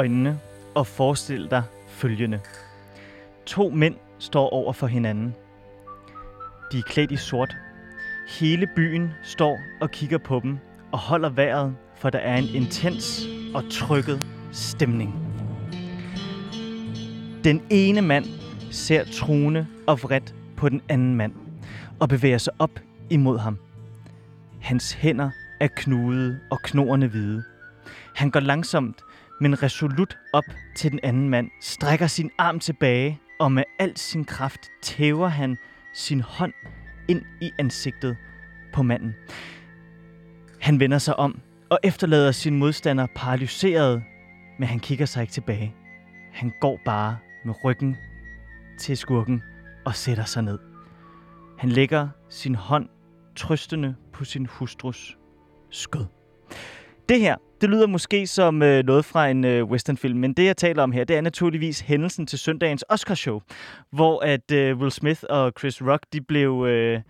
Øjnene og forestil dig følgende. To mænd står over for hinanden. De er klædt i sort. Hele byen står og kigger på dem og holder vejret, for der er en intens og trykket stemning. Den ene mand ser truende og vredt på den anden mand og bevæger sig op imod ham. Hans hænder er knudede og knorene hvide. Han går langsomt, men resolut op til den anden mand, strækker sin arm tilbage, og med al sin kraft tæver han sin hånd ind i ansigtet på manden. Han vender sig om og efterlader sin modstander paralyseret, men han kigger sig ikke tilbage. Han går bare med ryggen til skurken og sætter sig ned. Han lægger sin hånd trøstende på sin hustrus skød. Det her, det lyder måske som øh, noget fra en øh, westernfilm, men det jeg taler om her, det er naturligvis hændelsen til søndagens Oscarshow, hvor at øh, Will Smith og Chris Rock, de blev... Øh,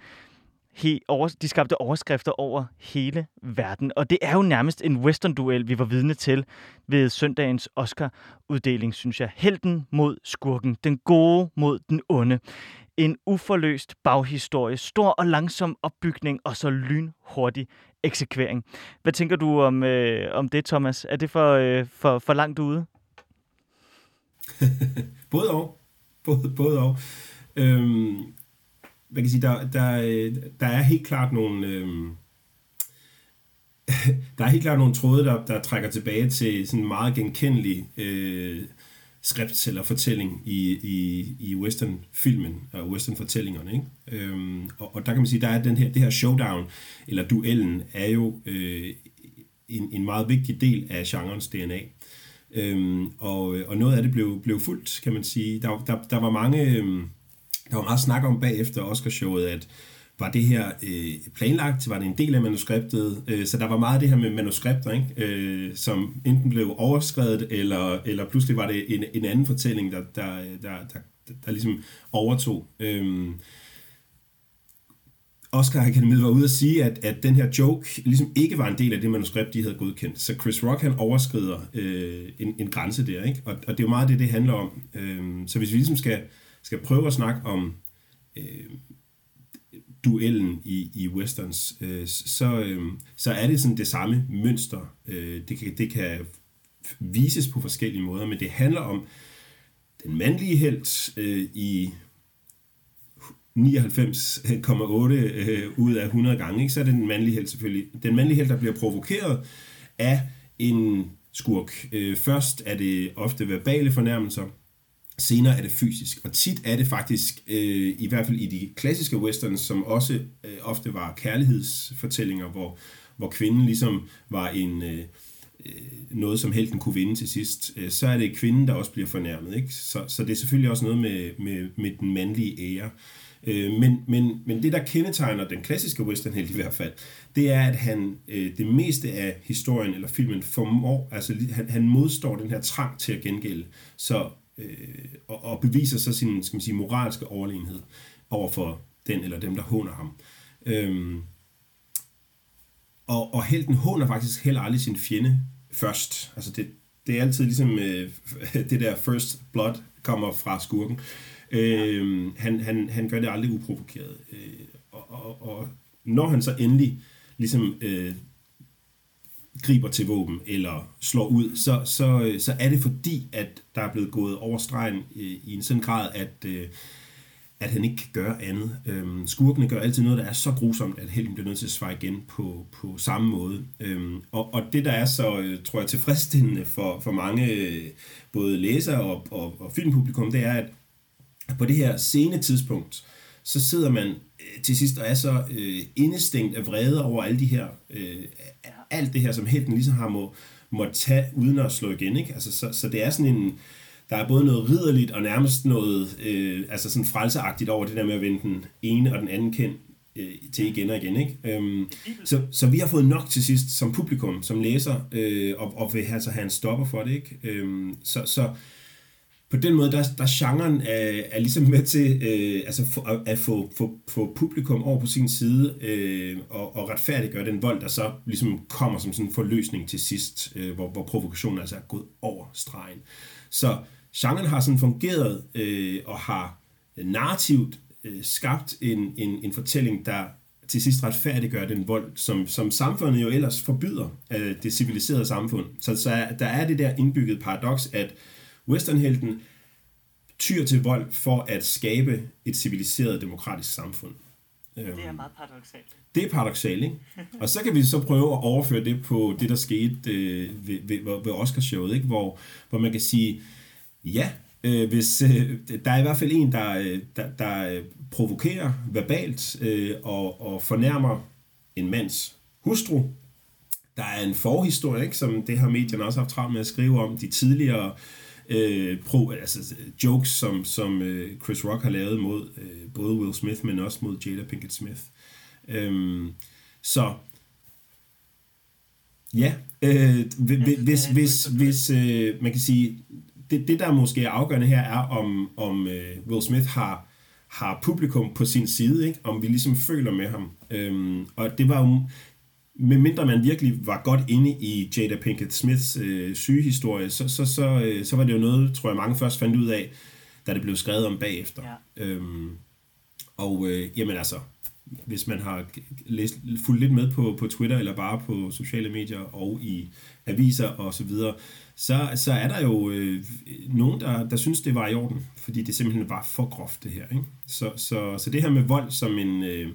he, over, de skabte overskrifter over hele verden. Og det er jo nærmest en western-duel, vi var vidne til ved søndagens Oscar-uddeling, synes jeg. Helten mod skurken. Den gode mod den onde. En uforløst baghistorie. Stor og langsom opbygning, og så lynhurtig eksekvering. Hvad tænker du om, øh, om det, Thomas? Er det for, øh, for, for langt ude? både og. Både, både og. Øhm, hvad kan sige, der, der, der er helt klart nogle... Øhm, der er helt klart nogle tråde, der, der trækker tilbage til sådan meget genkendelig øh, skrift eller fortælling i, i, i western-filmen og western-fortællingerne. Ikke? Øhm, og, og der kan man sige, der er den her, det her showdown, eller duellen, er jo øh, en, en meget vigtig del af genrens DNA. Øhm, og, og noget af det blev, blev fuldt, kan man sige. Der, der, der var mange... Øhm, der var meget snak om bagefter Oscarshowet, at var det her øh, planlagt, var det en del af manuskriptet, øh, så der var meget af det her med manuskripter, ikke? Øh, som enten blev overskrevet, eller, eller pludselig var det en, en anden fortælling, der, der, der, der, der, der ligesom overtog. Øh, Oscar Akademiet var ude at sige, at, at den her joke ligesom ikke var en del af det manuskript, de havde godkendt. Så Chris Rock, han overskrider øh, en, en grænse der, ikke? Og, og det er jo meget det, det handler om. Øh, så hvis vi ligesom skal skal prøve at snakke om øh, duellen i, i westerns, øh, så, øh, så er det sådan det samme mønster. Øh, det, kan, det kan vises på forskellige måder, men det handler om den mandlige held øh, i 99,8 øh, ud af 100 gange, ikke? så er det den mandlige held selvfølgelig. Den mandlige held, der bliver provokeret af en skurk. Øh, først er det ofte verbale fornærmelser, Senere er det fysisk, og tit er det faktisk, øh, i hvert fald i de klassiske westerns, som også øh, ofte var kærlighedsfortællinger, hvor, hvor kvinden ligesom var en øh, øh noget, som helten kunne vinde til sidst, øh, så er det kvinden, der også bliver fornærmet. Ikke? Så, så det er selvfølgelig også noget med, med, med den mandlige ære. Øh, men, men, men det, der kendetegner den klassiske westernhelt i hvert fald, det er, at han det meste af historien eller filmen formår, altså han, han modstår den her trang til at gengælde. Så øh, og, og beviser så sin skal man sige, moralske overlegenhed over for den eller dem, der håner ham. Øhm, og, og helten håner faktisk heller aldrig sin fjende først. Altså det, det er altid ligesom øh, det der first blood kommer fra skurken. Øh, han, han, han gør det aldrig uprovokeret. Øh, og, og, og når han så endelig ligesom øh, griber til våben eller slår ud, så, så, øh, så er det fordi, at der er blevet gået over stregen i, i en sådan grad, at, øh, at han ikke kan gøre andet. Øhm, skurkene gør altid noget, der er så grusomt, at helten bliver nødt til at svare igen på, på samme måde. Øhm, og, og det, der er så, øh, tror jeg, tilfredsstillende for, for mange, både læsere og, og, og filmpublikum, det er, at på det her sene tidspunkt, så sidder man øh, til sidst og er så øh, indestængt af vrede over alle de her øh, alt det her, som helten ligesom har må, må tage uden at slå igen. Ikke? Altså, så, så det er sådan en, der er både noget ridderligt og nærmest noget øh, altså sådan frelseagtigt over det der med at vende den ene og den anden kendt øh, til igen og igen. Ikke? Øhm, så, så vi har fået nok til sidst som publikum, som læser, øh, og, og vil altså have en stopper for det. Ikke? Øhm, så, så på den måde, der, der genren er, er ligesom med til øh, altså for, at få, få, få publikum over på sin side øh, og, og retfærdiggøre den vold, der så ligesom kommer som sådan en forløsning til sidst, øh, hvor, hvor provokationen altså er gået over stregen. Så genren har sådan fungeret øh, og har narrativt øh, skabt en, en, en fortælling, der til sidst retfærdiggør den vold, som, som samfundet jo ellers forbyder øh, det civiliserede samfund. Så, så er, der er det der indbygget paradoks, at westernhelten tyr til vold for at skabe et civiliseret demokratisk samfund. Det er øhm, meget paradoxalt. Det er paradoxalt, ikke? Og så kan vi så prøve at overføre det på det, der skete øh, ved, ved, ved Oscarshowet, ikke? Hvor, hvor man kan sige, ja, øh, hvis øh, der er i hvert fald en, der, øh, der, der provokerer verbalt øh, og, og fornærmer en mands hustru, der er en forhistorie, ikke, som det har medierne også haft travlt med at skrive om, de tidligere øh, pro, altså, jokes, som, som øh, Chris Rock har lavet mod øh, både Will Smith, men også mod Jada Pinkett Smith. Øhm, så ja, øh, hvis, hvis, hvis øh, man kan sige, det, det der måske er afgørende her er, om, om øh, Will Smith har, har publikum på sin side, ikke? om vi ligesom føler med ham. Øhm, og det var jo, medmindre man virkelig var godt inde i Jada Pinkett Smiths øh, sygehistorie, så, så, så, øh, så var det jo noget, tror jeg, mange først fandt ud af, da det blev skrevet om bagefter. Ja. Øhm, og øh, jamen altså, hvis man har læst, fulgt lidt med på, på Twitter, eller bare på sociale medier og i aviser og så videre, så, så er der jo øh, nogen, der, der synes, det var i orden, fordi det simpelthen var for groft det her. Ikke? Så, så, så det her med vold som en, øh,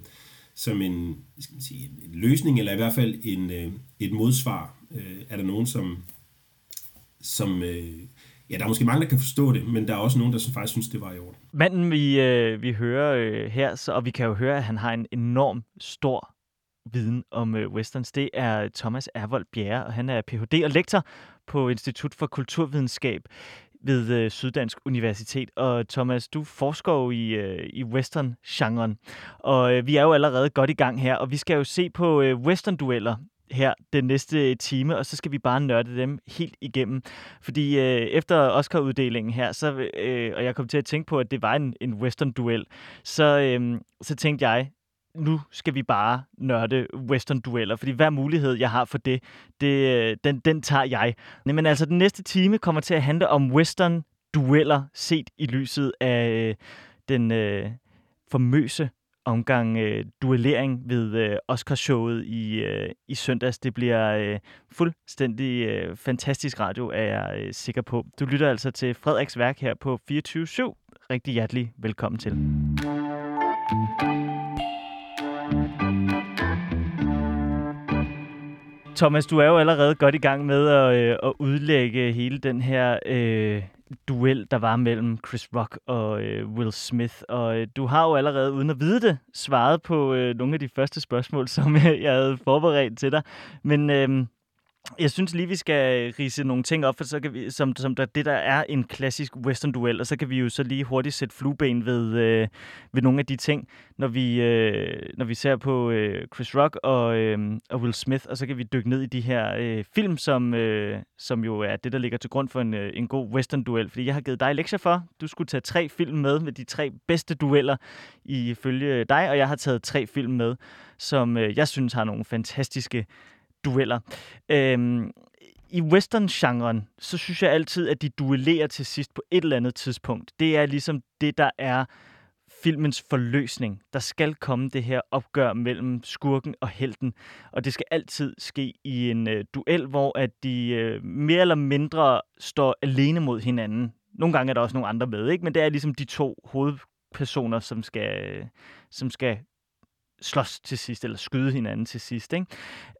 som en, skal man sige, en løsning, eller i hvert fald en, øh, et modsvar, øh, er der nogen, som, som øh, ja, der er måske mange, der kan forstå det, men der er også nogen, der faktisk synes, det var i orden. Manden, vi, øh, vi hører øh, her, så, og vi kan jo høre, at han har en enorm stor viden om øh, westerns, det er Thomas Ervold Bjerre, og han er Ph.D. og lektor på Institut for Kulturvidenskab ved øh, Syddansk Universitet. Og Thomas, du forsker jo i, øh, i western-genren, og øh, vi er jo allerede godt i gang her, og vi skal jo se på øh, western-dueller her den næste øh, time, og så skal vi bare nørde dem helt igennem. Fordi øh, efter Oscar-uddelingen her, så, øh, og jeg kom til at tænke på, at det var en, en western-duel, så, øh, så tænkte jeg, nu skal vi bare nørde western-dueller, fordi hver mulighed, jeg har for det, det øh, den, den tager jeg. Men altså, den næste time kommer til at handle om western-dueller, set i lyset af øh, den øh, famøse omgang øh, duellering ved øh, Oscarshowet i, øh, i søndags. Det bliver øh, fuldstændig øh, fantastisk radio, er jeg øh, sikker på. Du lytter altså til Frederiks værk her på 24-7. Rigtig hjertelig velkommen til. Thomas, du er jo allerede godt i gang med at, øh, at udlægge hele den her øh, duel, der var mellem Chris Rock og øh, Will Smith. Og øh, du har jo allerede, uden at vide det, svaret på øh, nogle af de første spørgsmål, som øh, jeg havde forberedt til dig. Men øh, jeg synes lige, vi skal rise nogle ting op, for så kan vi, som, som der, det der er en klassisk western-duel, og så kan vi jo så lige hurtigt sætte flueben ved, øh, ved nogle af de ting, når vi, øh, når vi ser på øh, Chris Rock og, øh, og Will Smith, og så kan vi dykke ned i de her øh, film, som, øh, som jo er det, der ligger til grund for en, øh, en god western-duel. Fordi jeg har givet dig lektier for, du skulle tage tre film med, med de tre bedste dueller ifølge dig, og jeg har taget tre film med, som øh, jeg synes har nogle fantastiske dueller. Øhm, I western-genren, så synes jeg altid, at de duellerer til sidst på et eller andet tidspunkt. Det er ligesom det, der er filmens forløsning. Der skal komme det her opgør mellem skurken og helten, og det skal altid ske i en øh, duel, hvor at de øh, mere eller mindre står alene mod hinanden. Nogle gange er der også nogle andre med, ikke? men det er ligesom de to hovedpersoner, som skal, øh, som skal slås til sidst, eller skyde hinanden til sidst. Ikke?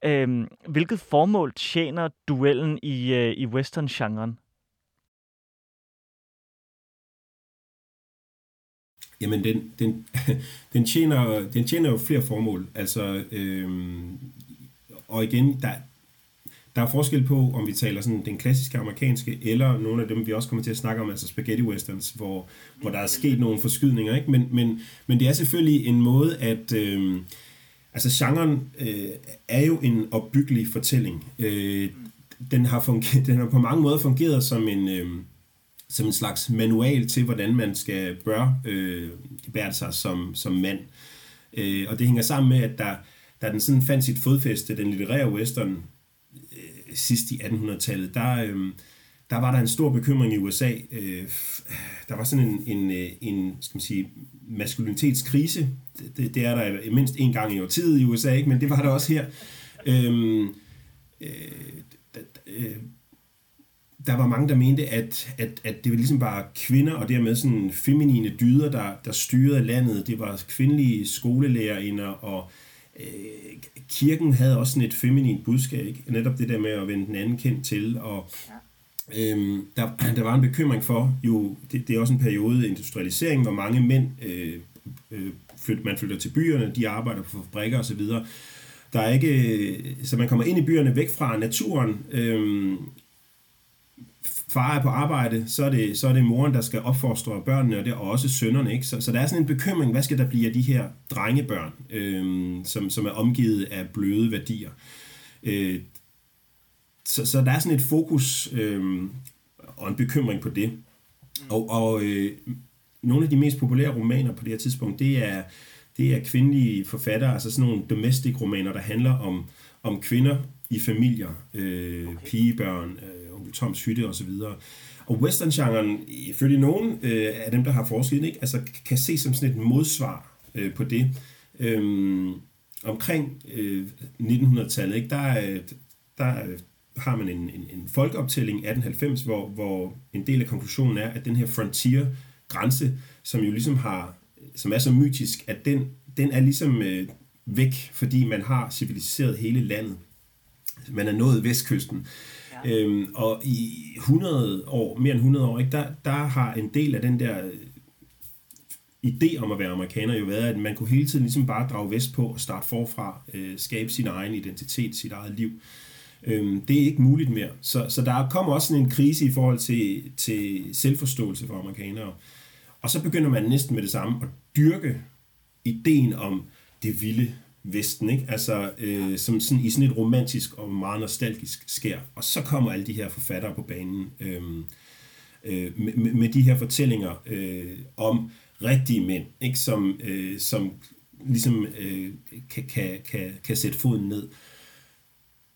Øhm, hvilket formål tjener duellen i, øh, i western-genren? Jamen, den, den, den, tjener, den tjener jo flere formål. Altså, øhm, og igen, der, der er forskel på, om vi taler sådan den klassiske amerikanske, eller nogle af dem, vi også kommer til at snakke om, altså spaghetti westerns, hvor, hvor der er sket nogle forskydninger. Ikke? Men, men, men det er selvfølgelig en måde, at... Øh, altså genren øh, er jo en opbyggelig fortælling. Øh, den, har fungeret, den har på mange måder fungeret som en... Øh, som en slags manual til, hvordan man skal bør øh, bære sig som, som mand. Øh, og det hænger sammen med, at der, der den sådan fandt sit fodfæste, den litterære western, sidst i 1800-tallet, der, øh, der var der en stor bekymring i USA. Øh, der var sådan en, en, øh, en skal man sige, maskulinitetskrise. Det, det er der mindst en gang i årtiet i USA, ikke? men det var der også her. Øhm, øh, øh, der var mange, der mente, at, at, at det ligesom var ligesom bare kvinder, og dermed sådan feminine dyder, der, der styrede landet. Det var kvindelige skolelærerinder, og øh, kirken havde også sådan et feminint budskab. Ikke? Netop det der med at vende den anden kendt til, og øh, der, der var en bekymring for, jo, det, det er også en periode industrialisering, hvor mange mænd, øh, øh, flyt, man flytter til byerne, de arbejder på fabrikker osv., der er ikke, så man kommer ind i byerne væk fra naturen, øh, far er på arbejde, så er det, så er det moren, der skal opfostre børnene, og det er også sønnerne. Ikke? Så, så der er sådan en bekymring, hvad skal der blive af de her drengebørn, øh, som, som er omgivet af bløde værdier. Øh, så, så der er sådan et fokus øh, og en bekymring på det. Og, og øh, nogle af de mest populære romaner på det her tidspunkt, det er, det er kvindelige forfattere, altså sådan nogle domestic romaner, der handler om, om kvinder i familier, øh, okay. pigebørn, øh, Toms Hytte osv. Og western-genren, ifølge nogen øh, af dem, der har forsket ikke, altså, kan ses som sådan et modsvar øh, på det. Øhm, omkring øh, 1900-tallet, ikke, der, der har man en, en, en folkeoptælling 1890, hvor, hvor en del af konklusionen er, at den her frontier-grænse, som jo ligesom har, som er så mytisk, at den, den er ligesom øh, væk, fordi man har civiliseret hele landet. Man er nået vestkysten. Øhm, og i 100 år, mere end 100 år, ikke, der, der har en del af den der øh, idé om at være amerikaner jo været, at man kunne hele tiden ligesom bare drage vest på og starte forfra, øh, skabe sin egen identitet, sit eget liv. Øhm, det er ikke muligt mere. Så, så der kommer også sådan en krise i forhold til, til selvforståelse for amerikanere. Og så begynder man næsten med det samme at dyrke ideen om det vilde, Vesten, ikke? Altså, øh, som sådan, i sådan et romantisk og meget nostalgisk skær. Og så kommer alle de her forfattere på banen øh, øh, med, med de her fortællinger øh, om rigtige mænd, ikke? Som, øh, som ligesom øh, kan, kan, kan, kan sætte foden ned.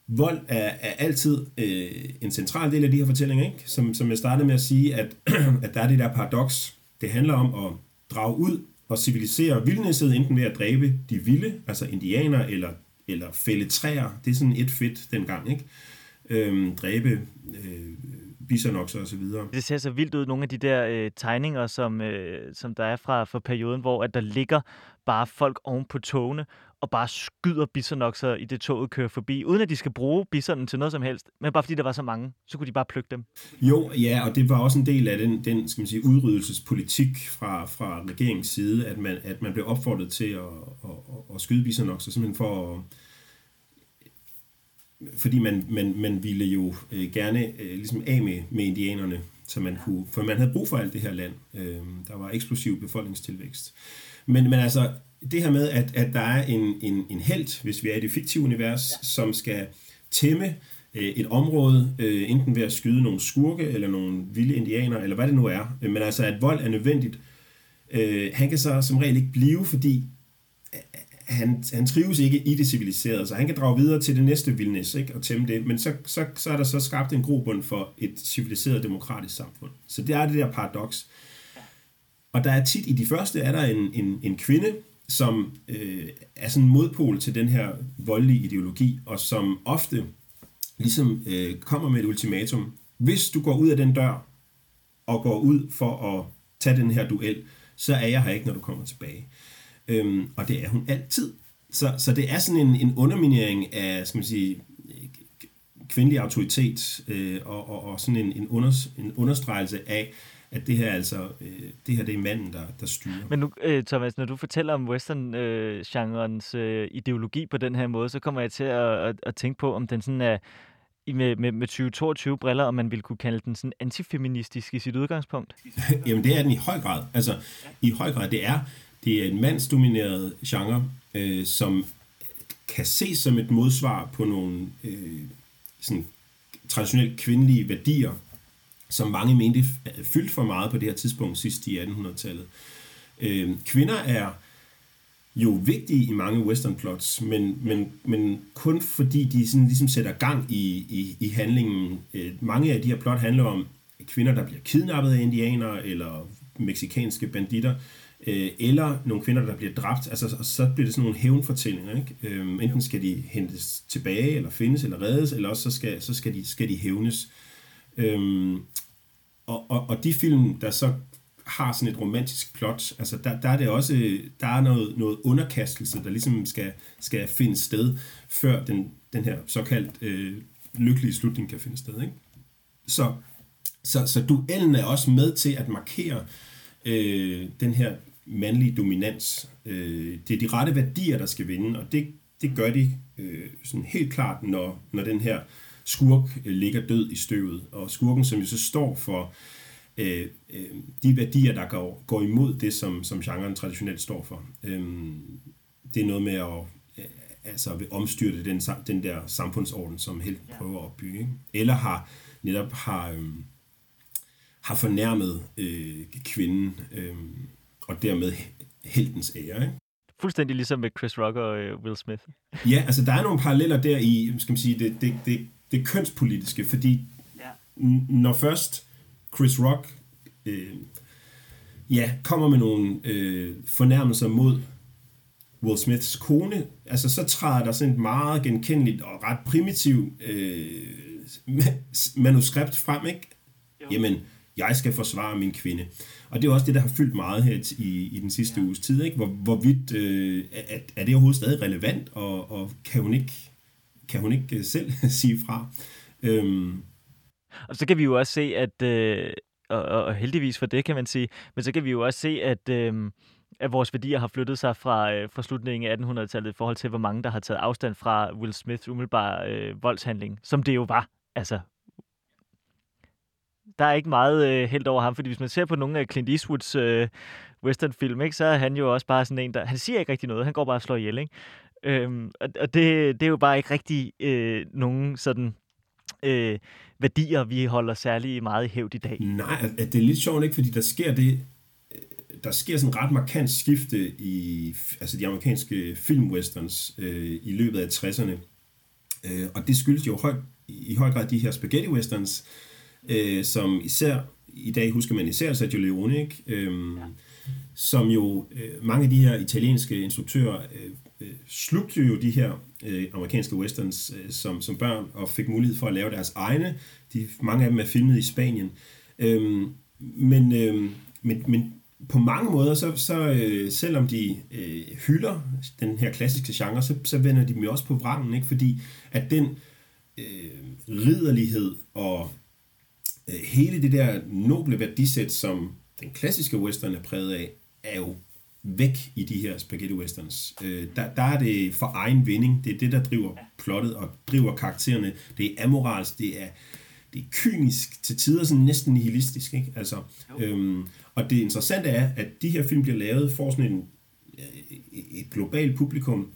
Vold er, er altid øh, en central del af de her fortællinger, ikke? Som, som jeg startede med at sige, at, at der er det der paradoks. Det handler om at drage ud og civilisere vildnæsset enten ved at dræbe de vilde, altså indianer eller, eller fælde træer. Det er sådan et fedt dengang, ikke? Øhm, dræbe øh, bisonokser osv. Det ser så vildt ud, nogle af de der øh, tegninger, som, øh, som der er fra, fra perioden, hvor at der ligger bare folk oven på togene, og bare skyder bisonokser i det toget kører forbi, uden at de skal bruge bisonen til noget som helst, men bare fordi der var så mange, så kunne de bare plukke dem. Jo, ja, og det var også en del af den, den skal man sige, udryddelsespolitik fra, fra regeringens side, at man, at man blev opfordret til at, at, at, at skyde bisonokser, simpelthen for at, fordi man, man, man ville jo øh, gerne øh, ligesom af med, med indianerne, så man kunne, for man havde brug for alt det her land. Øh, der var eksplosiv befolkningstilvækst. Men, men altså, det her med, at, at der er en, en, en held, hvis vi er i det fiktive univers, ja. som skal tæmme øh, et område, øh, enten ved at skyde nogle skurke, eller nogle vilde indianer, eller hvad det nu er. Men altså, at vold er nødvendigt. Øh, han kan så som regel ikke blive, fordi øh, han, han trives ikke i det civiliserede, så han kan drage videre til det næste vildnæs ikke, og tæmme det. Men så, så, så er der så skabt en grobund for et civiliseret demokratisk samfund. Så det er det der paradoks. Og der er tit i de første, er der en, en, en kvinde, som øh, er sådan en modpol til den her voldelige ideologi, og som ofte ligesom øh, kommer med et ultimatum. Hvis du går ud af den dør, og går ud for at tage den her duel, så er jeg her ikke, når du kommer tilbage. Øhm, og det er hun altid. Så, så det er sådan en, en underminering af, skal man sige, kvindelig autoritet, øh, og, og, og sådan en, en, unders, en understregelse af, at det her altså, øh, det her det er manden, der, der styrer. Men nu, øh, Thomas, når du fortæller om western-genrens øh, ideologi på den her måde, så kommer jeg til at, at, at tænke på, om den sådan er med, med, med 2022 briller, om man ville kunne kalde den sådan antifeministisk i sit udgangspunkt? Jamen det er den i høj grad. Altså i høj grad, det er, det er en mandsdomineret genre, øh, som kan ses som et modsvar på nogle øh, sådan traditionelt kvindelige værdier, som mange mente fyldt for meget på det her tidspunkt sidst i 1800-tallet. Øh, kvinder er jo vigtige i mange western plots, men, men, men kun fordi de sådan ligesom sætter gang i, i, i handlingen. Øh, mange af de her plot handler om kvinder, der bliver kidnappet af indianere, eller meksikanske banditter, øh, eller nogle kvinder, der bliver dræbt. Altså, så bliver det sådan nogle hævnfortællinger. Ikke? Øh, enten skal de hentes tilbage, eller findes, eller reddes, eller også så skal, så skal, de, skal de hævnes. Øh, og, og, og de film, der så har sådan et romantisk plot, altså der, der er det også, der er noget, noget underkastelse, der ligesom skal, skal finde sted, før den, den her såkaldt øh, lykkelige slutning kan finde sted. Ikke? Så, så, så duellen er også med til at markere øh, den her mandlige dominans. Øh, det er de rette værdier, der skal vinde, og det, det gør de øh, sådan helt klart, når, når den her skurk øh, ligger død i støvet. Og skurken, som jo så står for øh, øh, de værdier, der går, går imod det, som, som genren traditionelt står for. Øh, det er noget med at øh, altså vil omstyrte den, den der samfundsorden, som helt ja. prøver at opbygge. Ikke? Eller har netop har, øh, har fornærmet øh, kvinden, øh, og dermed heltens ære. Ikke? Fuldstændig ligesom med Chris Rock og øh, Will Smith. ja, altså der er nogle paralleller der i, skal man sige, det, det, det, det kønspolitiske, fordi ja. når først Chris Rock øh, ja, kommer med nogle øh, fornærmelser mod Will Smiths kone, altså så træder der sådan et meget genkendeligt og ret primitiv øh, manuskript frem, ikke? Jo. Jamen, jeg skal forsvare min kvinde. Og det er også det, der har fyldt meget her i, i den sidste ja. uges tid, ikke? Hvor, hvorvidt øh, er, er det overhovedet stadig relevant, og, og kan hun ikke, kan hun ikke øh, selv sige fra? Øhm. Og så kan vi jo også se, at, øh, og, og heldigvis for det, kan man sige, men så kan vi jo også se, at, øh, at vores værdier har flyttet sig fra, øh, fra slutningen af 1800-tallet i forhold til, hvor mange der har taget afstand fra Will Smiths umiddelbare øh, voldshandling, som det jo var. Altså, der er ikke meget øh, held over ham, fordi hvis man ser på nogle af Clint Eastwoods øh, westernfilm, ikke, så er han jo også bare sådan en, der... Han siger ikke rigtig noget, han går bare og slår ihjel, ikke? Øhm, og det, det er jo bare ikke rigtig øh, nogen sådan øh, værdier, vi holder særlig meget i hævd i dag. Nej, det er lidt sjovt, ikke? Fordi der sker det, øh, der sker sådan et ret markant skifte i altså de amerikanske filmwesterns øh, i løbet af 60'erne. Øh, og det skyldes jo høj, i høj grad de her spaghetti westerns, øh, som især, i dag husker man især Sergio Leone, ikke? Øh, ja. som jo øh, mange af de her italienske instruktører øh, øh, slugte jo de her øh, amerikanske westerns øh, som, som børn, og fik mulighed for at lave deres egne. De, mange af dem er filmet i Spanien. Øh, men, øh, men, men på mange måder, så, så øh, selvom de øh, hylder den her klassiske genre, så, så vender de dem jo også på vrangen, ikke? fordi at den øh, ridderlighed og øh, hele det der noble værdisæt, som den klassiske western er præget af, er jo væk i de her spaghetti westerns. Øh, der, der er det for egen vinding. Det er det, der driver plottet og driver karaktererne. Det er amoralsk, det er, det er kynisk, til tider sådan næsten nihilistisk. Ikke? Altså, øhm, og det interessante er, at de her film bliver lavet for sådan en, øh, et globalt publikum,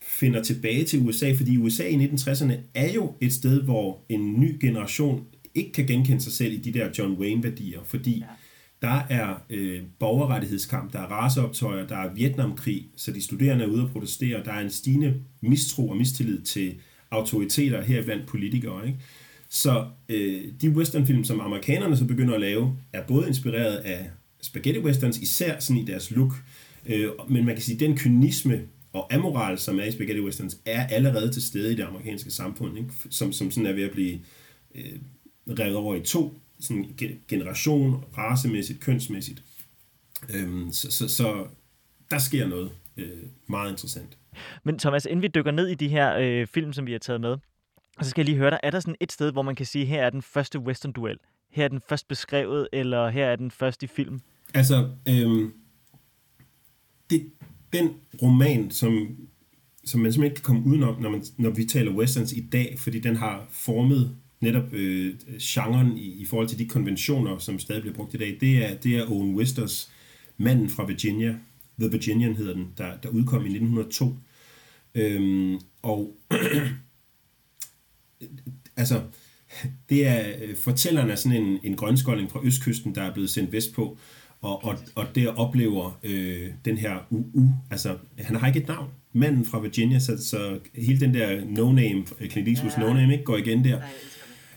finder tilbage til USA, fordi USA i 1960'erne er jo et sted, hvor en ny generation ikke kan genkende sig selv i de der John Wayne-værdier, fordi ja der er øh, borgerrettighedskamp, der er raceoptøjer, der er Vietnamkrig, så de studerende er ude at protestere. Der er en stigende mistro og mistillid til autoriteter her blandt politikere. Ikke? Så øh, de westernfilm, som amerikanerne så begynder at lave, er både inspireret af spaghetti westerns, især sådan i deres look. Øh, men man kan sige, at den kynisme og amoral, som er i spaghetti westerns, er allerede til stede i det amerikanske samfund, ikke? Som, som sådan er ved at blive øh, revet over i to sådan generation, racemæssigt, kønsmæssigt. Øhm, så, så, så der sker noget øh, meget interessant. Men Thomas, inden vi dykker ned i de her øh, film, som vi har taget med, så skal jeg lige høre dig, er der sådan et sted, hvor man kan sige, her er den første western-duel? Her er den først beskrevet, eller her er den første i film? Altså, øhm, det, den roman, som, som man simpelthen ikke kan komme udenom, når, man, når vi taler westerns i dag, fordi den har formet netop øh, genren i, i forhold til de konventioner, som stadig bliver brugt i dag, det er, det er Owen Wisters Manden fra Virginia, The Virginian hedder den, der, der udkom i 1902. Øhm, og altså, det er øh, fortælleren af sådan en, en grønskolding fra østkysten, der er blevet sendt vestpå, og, og, og der oplever øh, den her UU, altså han har ikke et navn, manden fra Virginia, så, så hele den der no-name, Clint Eastwood's no-name, ikke, går igen der.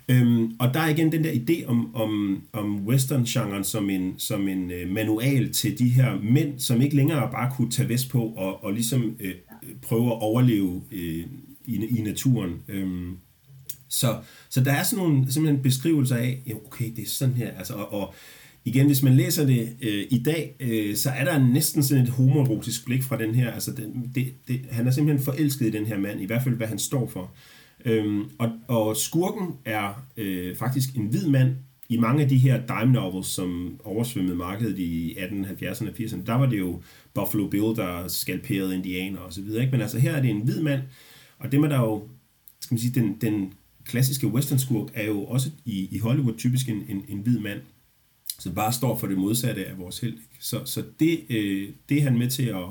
Øhm, og der er igen den der idé om, om, om western-genren som en, som en øh, manual til de her mænd, som ikke længere bare kunne tage vest på og, og ligesom øh, prøve at overleve øh, i, i naturen. Øhm, så, så der er sådan nogle simpelthen beskrivelser af, ja, okay, det er sådan her, altså, og, og igen, hvis man læser det øh, i dag, øh, så er der næsten sådan et homoerotisk blik fra den her, altså den, det, det, han er simpelthen forelsket i den her mand, i hvert fald hvad han står for. Øhm, og, og skurken er øh, faktisk en hvid mand, i mange af de her dime novels, som oversvømmede markedet i 1870'erne og 80'erne, der var det jo Buffalo Bill, der skalperede indianer og så videre. Ikke? Men altså her er det en hvid mand, og det man der jo, skal man sige, den, den klassiske western skurk er jo også i, i Hollywood typisk en, en, en hvid mand, som bare står for det modsatte af vores held. Så, så det, øh, det er han med til at,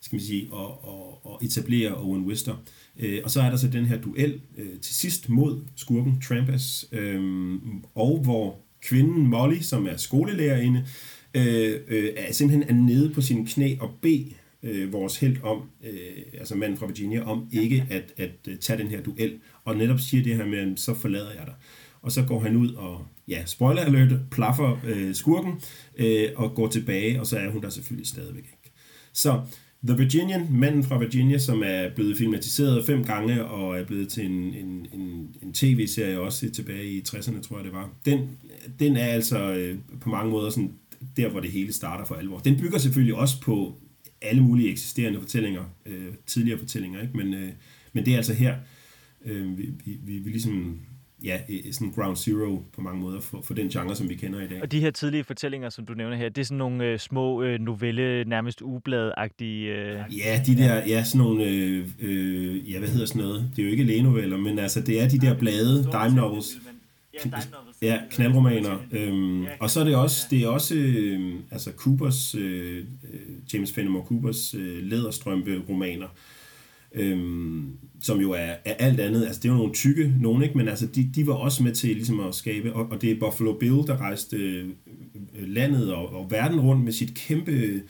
skal man sige, at, at, at etablere Owen Wister. Øh, og så er der så den her duel øh, til sidst mod skurken Trampas, øh, og hvor kvinden Molly, som er skolelærerinde, øh, øh, er simpelthen er nede på sine knæ og beder øh, vores held om, øh, altså manden fra Virginia, om ikke at, at, at tage den her duel, og netop siger det her med, så forlader jeg dig. Og så går han ud og, ja, spoiler alert, plaffer øh, skurken, øh, og går tilbage, og så er hun der selvfølgelig stadigvæk ikke. Så The Virginian, manden fra Virginia, som er blevet filmatiseret fem gange og er blevet til en, en, en, en tv-serie også tilbage i 60'erne, tror jeg det var. Den, den er altså øh, på mange måder sådan der, hvor det hele starter for alvor. Den bygger selvfølgelig også på alle mulige eksisterende fortællinger, øh, tidligere fortællinger, ikke? Men, øh, men det er altså her, øh, vi, vi, vi, vi ligesom ja, sådan ground zero på mange måder for, for den genre, som vi kender i dag. Og de her tidlige fortællinger, som du nævner her, det er sådan nogle øh, små øh, novelle, nærmest ublad-agtige... Øh... Ja, de der, ja, sådan nogle, øh, øh, ja, hvad hedder sådan noget? Det er jo ikke lænoveller, men altså, det er de der blade, dime novels. Ja, knaldromaner. Øhm, og så er det også, det er også øh, altså Coopers, øh, øh James Fenimore Coopers øh, læderstrømpe-romaner, øhm, som jo er, er alt andet. Altså, det er jo nogle tykke nogen, ikke? men altså, de, de var også med til ligesom at skabe, og, og det er Buffalo Bill, der rejste øh, landet og, og verden rundt med sit kæmpe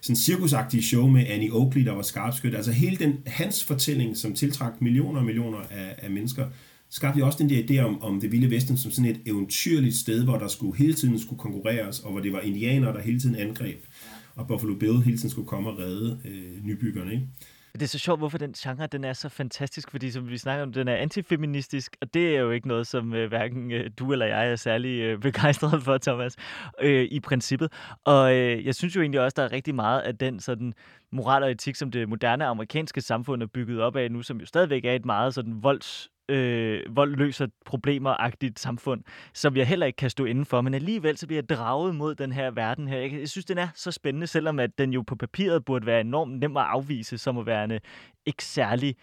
sådan cirkusagtige show med Annie Oakley, der var skarpskyt. Altså hele den, hans fortælling, som tiltrak millioner og millioner af, af mennesker, skabte jo også den der idé om, om det vilde vesten som sådan et eventyrligt sted, hvor der skulle hele tiden skulle konkurreres, og hvor det var indianere, der hele tiden angreb, og Buffalo Bill hele tiden skulle komme og redde øh, nybyggerne. Ikke? Det er så sjovt, hvorfor den genre den er så fantastisk, fordi som vi snakker om, den er antifeministisk, og det er jo ikke noget, som øh, hverken øh, du eller jeg er særlig øh, begejstret for, Thomas, øh, i princippet. Og øh, jeg synes jo egentlig også, der er rigtig meget af den sådan moral og etik, som det moderne amerikanske samfund er bygget op af nu, som jo stadigvæk er et meget sådan volds øh, vold løser problemer-agtigt samfund, som jeg heller ikke kan stå indenfor. Men alligevel så bliver jeg draget mod den her verden her. Jeg, jeg synes, den er så spændende, selvom at den jo på papiret burde være enormt nem at afvise, som at være ikke særlig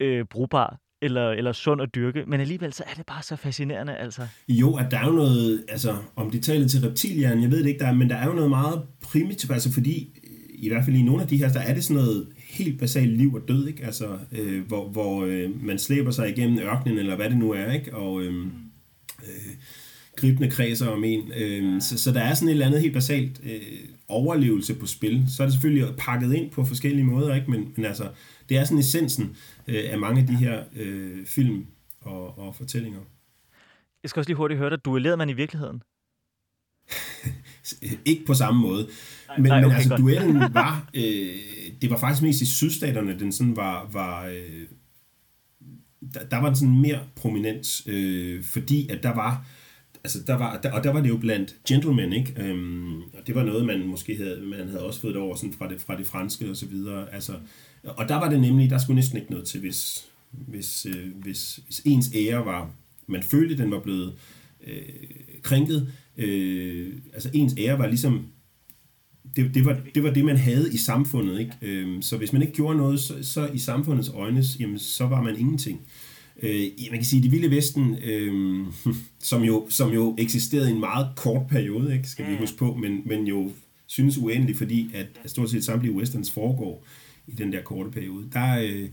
øh, brugbar eller, eller sund at dyrke, men alligevel så er det bare så fascinerende, altså. Jo, at der er jo noget, altså om de taler til reptilhjernen, jeg ved det ikke, der er, men der er jo noget meget primitivt, altså fordi, i hvert fald i nogle af de her, der er det sådan noget helt basalt liv og død, ikke? Altså, øh, hvor, hvor øh, man slæber sig igennem ørkenen, eller hvad det nu er, ikke? Og øh, øh, gribende kredser om en. Øh, så, så der er sådan et eller andet helt basalt øh, overlevelse på spil. Så er det selvfølgelig pakket ind på forskellige måder, ikke? Men, men altså, det er sådan essensen øh, af mange af de her øh, film og, og fortællinger. Jeg skal også lige hurtigt høre dig. Duellerede man i virkeligheden? ikke på samme måde. Men, nej, okay, men altså, godt. duellen var, øh, det var faktisk mest i sydstaterne, den sådan var, var øh, der, der var den sådan mere prominent, øh, fordi at der var, altså der var, der, og der var det jo blandt gentlemen, ikke? Øhm, og det var noget, man måske havde, man havde også fået over sådan fra det, fra det franske og så videre, altså, og der var det nemlig, der skulle næsten ikke noget til, hvis, hvis, øh, hvis, hvis ens ære var, man følte, den var blevet øh, krænket, øh, altså ens ære var ligesom det, det, var, det var det, man havde i samfundet. Ikke? Øhm, så hvis man ikke gjorde noget, så, så i samfundets øjne, jamen, så var man ingenting. Øh, man kan sige, det vilde vesten, øh, som, jo, som jo eksisterede i en meget kort periode, ikke, skal vi huske på, men, men jo synes uendeligt, fordi at, at stort set samtlige westerns foregår i den der korte periode. Der, øh,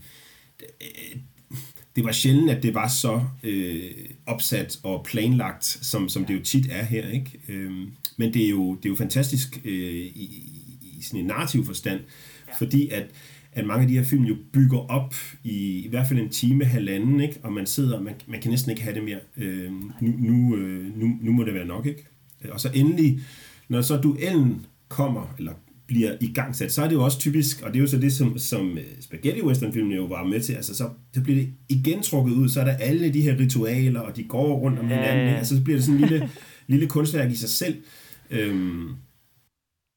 det var sjældent, at det var så øh, opsat og planlagt, som, som det jo tit er her. Ikke? Øhm, men det er jo, det er jo fantastisk øh, i, i sådan en narrativ forstand, ja. fordi at, at mange af de her film jo bygger op i i hvert fald en time, halvanden, ikke? og man sidder, man, man kan næsten ikke have det mere. Øh, nu, nu, øh, nu, nu må det være nok, ikke? Og så endelig, når så duellen kommer, eller bliver i gang sat, så er det jo også typisk, og det er jo så det, som, som øh, spaghetti western filmene jo var med til, altså så, så bliver det igen trukket ud, så er der alle de her ritualer, og de går rundt om hinanden, ja. altså så bliver det sådan en lille, lille kunstværk i sig selv. Øhm,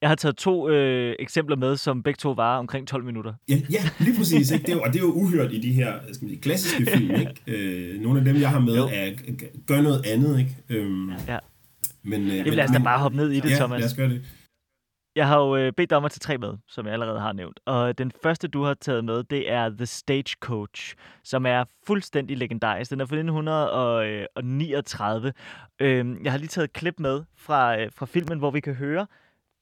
jeg har taget to øh, eksempler med, som begge to var omkring 12 minutter. Ja, ja lige præcis. Ikke? Det er jo, og det er jo uhørt i de her skal man sige, klassiske film. Ikke? Øh, nogle af dem, jeg har med, er, gør noget andet. Ikke? Øhm, ja. Men, øh, det lad os da bare hoppe ned i det, ja, Thomas. lad os gøre det. Jeg har jo øh, bedt dig om at tage tre med, som jeg allerede har nævnt. Og den første, du har taget med, det er The Stagecoach, som er fuldstændig legendarisk. Den er fra 1939. Øh, jeg har lige taget et klip med fra, øh, fra filmen, hvor vi kan høre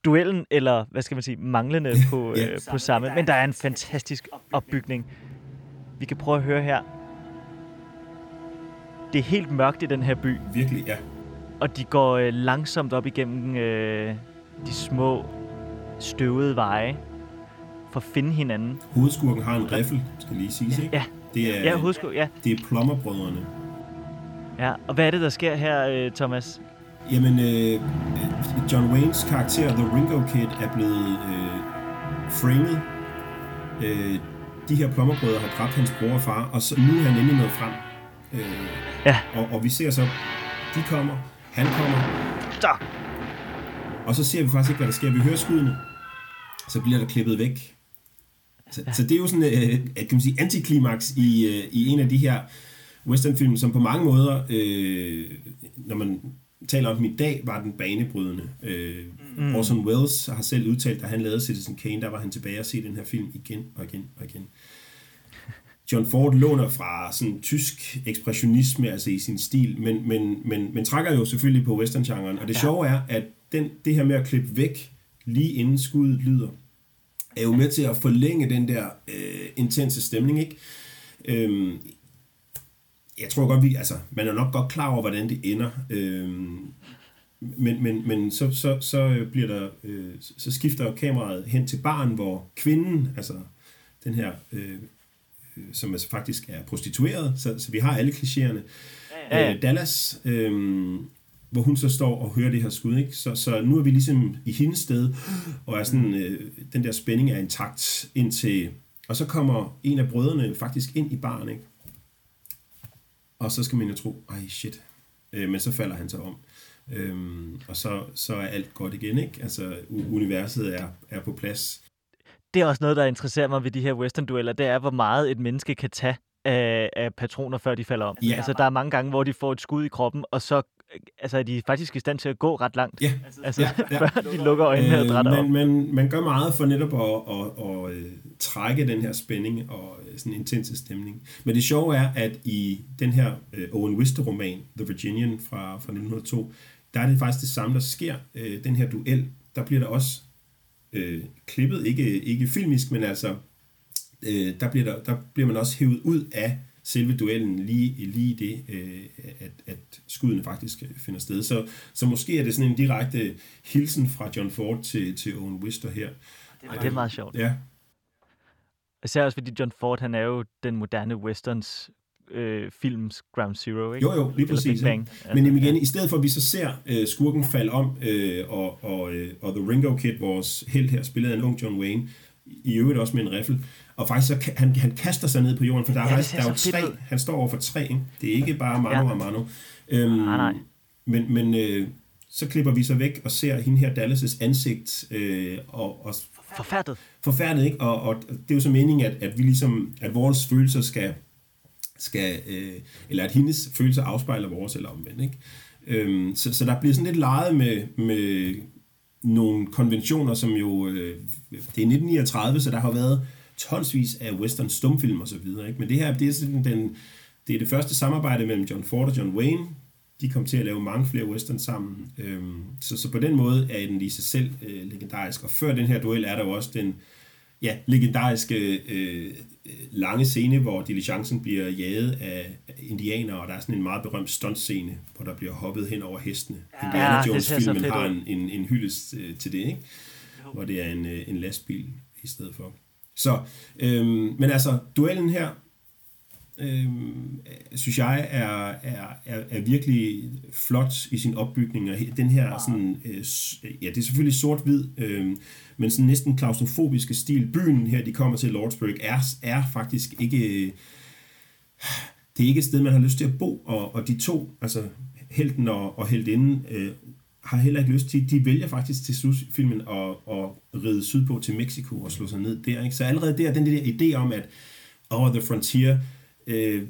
duellen, eller hvad skal man sige, manglende på, ja. øh, på samme. Men der er en fantastisk opbygning. Vi kan prøve at høre her. Det er helt mørkt i den her by. Virkelig, ja. Og de går øh, langsomt op igennem øh, de små støvede veje for at finde hinanden. Hovedskurken har en riffel, skal lige sige, ikke? Ja, det er, ja, hovedskur, ja. Det er plommerbrødrene. Ja, og hvad er det, der sker her, øh, Thomas? Jamen, øh, John Waynes karakter, The Ringo Kid, er blevet øh, framed. Øh, de her plommerbrødre har dræbt hans bror og far, og så, nu er han endelig nået frem. Øh, ja. og, og vi ser så, de kommer, han kommer. Så. Og så ser vi faktisk ikke, hvad der sker. Vi hører skuddene. Så bliver der klippet væk. Så, ja. så det er jo sådan øh, kan man sige, antiklimaks i, øh, i en af de her westernfilm, som på mange måder, øh, når man taler om dem i dag, var den banebrydende. Øh, mm. Orson Welles har selv udtalt, at han lavede Citizen Kane, der var han tilbage og se den her film igen og igen og igen. John Ford låner fra sådan tysk ekspressionisme, altså i sin stil, men, men, men, men trækker jo selvfølgelig på western-genren. Og det ja. sjove er, at den, det her med at klippe væk, lige inden skuddet lyder, er jo med til at forlænge den der øh, intense stemning, ikke? Øhm, jeg tror godt, vi, altså, man er nok godt klar over, hvordan det ender. Øhm, men, men, men så, så, så bliver der, øh, så skifter kameraet hen til barn, hvor kvinden, altså den her, øh, øh, som altså faktisk er prostitueret, så, så vi har alle klichéerne. Ja, ja. Øh, Dallas, øh, hvor hun så står og hører det her skud, ikke? Så, så nu er vi ligesom i hendes sted, og er sådan, øh, den der spænding er intakt indtil, og så kommer en af brødrene faktisk ind i barn, ikke? Og så skal man jo tro, ej shit. Øh, men så falder han så om. Øhm, og så, så er alt godt igen, ikke? Altså, universet er, er på plads. Det er også noget, der interesserer mig ved de her western-dueller, det er, hvor meget et menneske kan tage af, af patroner, før de falder om. Ja. Altså, der er mange gange, hvor de får et skud i kroppen, og så altså, er de faktisk i stand til at gå ret langt. Ja, altså, ja, ja. før de lukker øjnene øh, og drætter man, man, man gør meget for netop at, at, at, at, at trække den her spænding og øh, sådan en intense stemning. Men det sjove er, at i den her uh, Owen Wister-roman, The Virginian fra, fra 1902, der er det faktisk det samme, der sker. Uh, den her duel, der bliver der også uh, klippet, ikke, ikke filmisk, men altså, uh, der, bliver der, der bliver man også hævet ud af selve duellen lige, lige det, øh, at, at skuddene faktisk finder sted. Så, så måske er det sådan en direkte hilsen fra John Ford til, til Owen Wister her. Det er, det er meget sjovt. Ja. Især også fordi John Ford, han er jo den moderne westerns øh, films Ground Zero, ikke? Jo, jo, lige præcis. Bang. Men altså, igen, ja. i stedet for at vi så ser øh, skurken falde om, øh, og, og, øh, og The Ringo Kid, vores held her, spillet af en ung John Wayne, i øvrigt også med en riffel, og faktisk så han, han kaster sig ned på jorden, for der er, ja, faktisk, der er jo tre, han står over for tre, ikke? det er ikke bare Manu ja. og Manu. Øhm, nej, nej. Men, men øh, så klipper vi så væk og ser hende her Dallas' ansigt. Øh, og, og, forfærdet. Forfærdet, ikke? Og, og det er jo så meningen, at, at vi ligesom, at vores følelser skal, skal øh, eller at hendes følelser afspejler vores, eller omvendt, ikke? Øhm, så, så der bliver sådan lidt leget med, med nogle konventioner, som jo, øh, det er 1939, så der har været tonsvis af western stumfilm og så videre, ikke? Men det her, det er sådan den, det er det første samarbejde mellem John Ford og John Wayne. De kom til at lave mange flere western sammen. Øhm, så, så på den måde er den i sig selv øh, legendarisk. Og før den her duel er der jo også den, ja, legendariske øh, lange scene, hvor diligencen bliver jaget af indianere, og der er sådan en meget berømt stuntscene, hvor der bliver hoppet hen over hestene. Ja, Indiana Jones-filmen har en, en, en hyldest øh, til det, ikke? hvor det er en, øh, en lastbil i stedet for. Så, øhm, men altså, duellen her, øhm, synes jeg, er, er, er, er virkelig flot i sin opbygning. Og den her, sådan, øh, ja, det er selvfølgelig sort-hvid, øh, men sådan næsten klaustrofobiske stil. Byen her, de kommer til Lordsburg, er, er faktisk ikke... Det er ikke et sted, man har lyst til at bo, og, og de to, altså helten og, og heldinden, øh, har heller ikke lyst til, de vælger faktisk til filmen at, at ride sydpå til Mexico og slå sig ned der. Ikke? Så allerede der, den der idé om, at over the frontier, øh,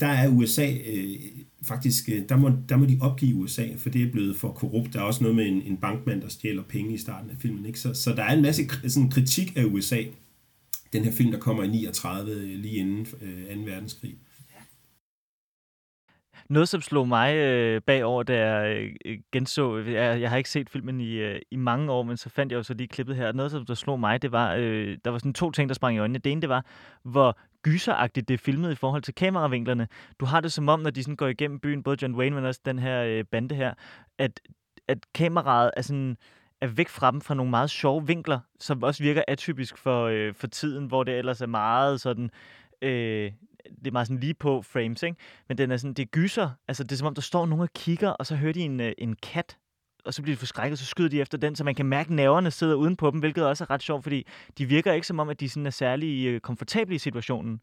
der er USA øh, faktisk, øh, der må, der må de opgive USA, for det er blevet for korrupt. Der er også noget med en, en bankmand, der stjæler penge i starten af filmen. Ikke? Så, så der er en masse sådan, kritik af USA. Den her film, der kommer i 39, øh, lige inden øh, 2. verdenskrig. Noget, som slog mig øh, bagover, da jeg øh, øh, genså, jeg, jeg har ikke set filmen i, øh, i mange år, men så fandt jeg jo så lige klippet her. Noget, som der slog mig, det var, øh, der var sådan to ting, der sprang i øjnene. Det ene, det var, hvor gyseragtigt det er filmet i forhold til kameravinklerne. Du har det som om, når de sådan går igennem byen, både John Wayne, men også den her øh, bande her, at, at kameraet er sådan er væk fra dem fra nogle meget sjove vinkler, som også virker atypisk for, øh, for tiden, hvor det ellers er meget sådan øh, det er meget sådan lige på frames, ikke? Men den er sådan, det gyser. Altså, det er som om, der står nogen og kigger, og så hører de en, øh, en kat, og så bliver de forskrækket, så skyder de efter den, så man kan mærke, at nerverne sidder uden på dem, hvilket også er ret sjovt, fordi de virker ikke som om, at de sådan er særlig øh, komfortable i situationen.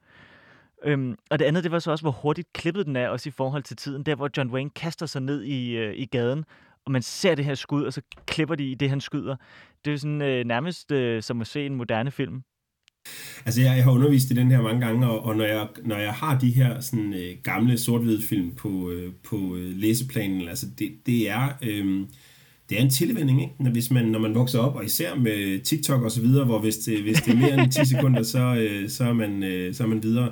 Øhm, og det andet, det var så også, hvor hurtigt klippet den er, også i forhold til tiden, der hvor John Wayne kaster sig ned i, øh, i gaden, og man ser det her skud, og så klipper de i det, han skyder. Det er sådan øh, nærmest øh, som at se en moderne film. Altså, jeg, jeg har undervist i den her mange gange, og, og når, jeg, når jeg har de her sådan, øh, gamle sort film på, øh, på øh, læseplanen, altså, det, det er... Øh, det er en tilvænding, ikke? Når, hvis man, når man vokser op, og især med TikTok og så videre, hvor hvis det, hvis det er mere end 10 sekunder, så, øh, så, er man, øh, så er man videre.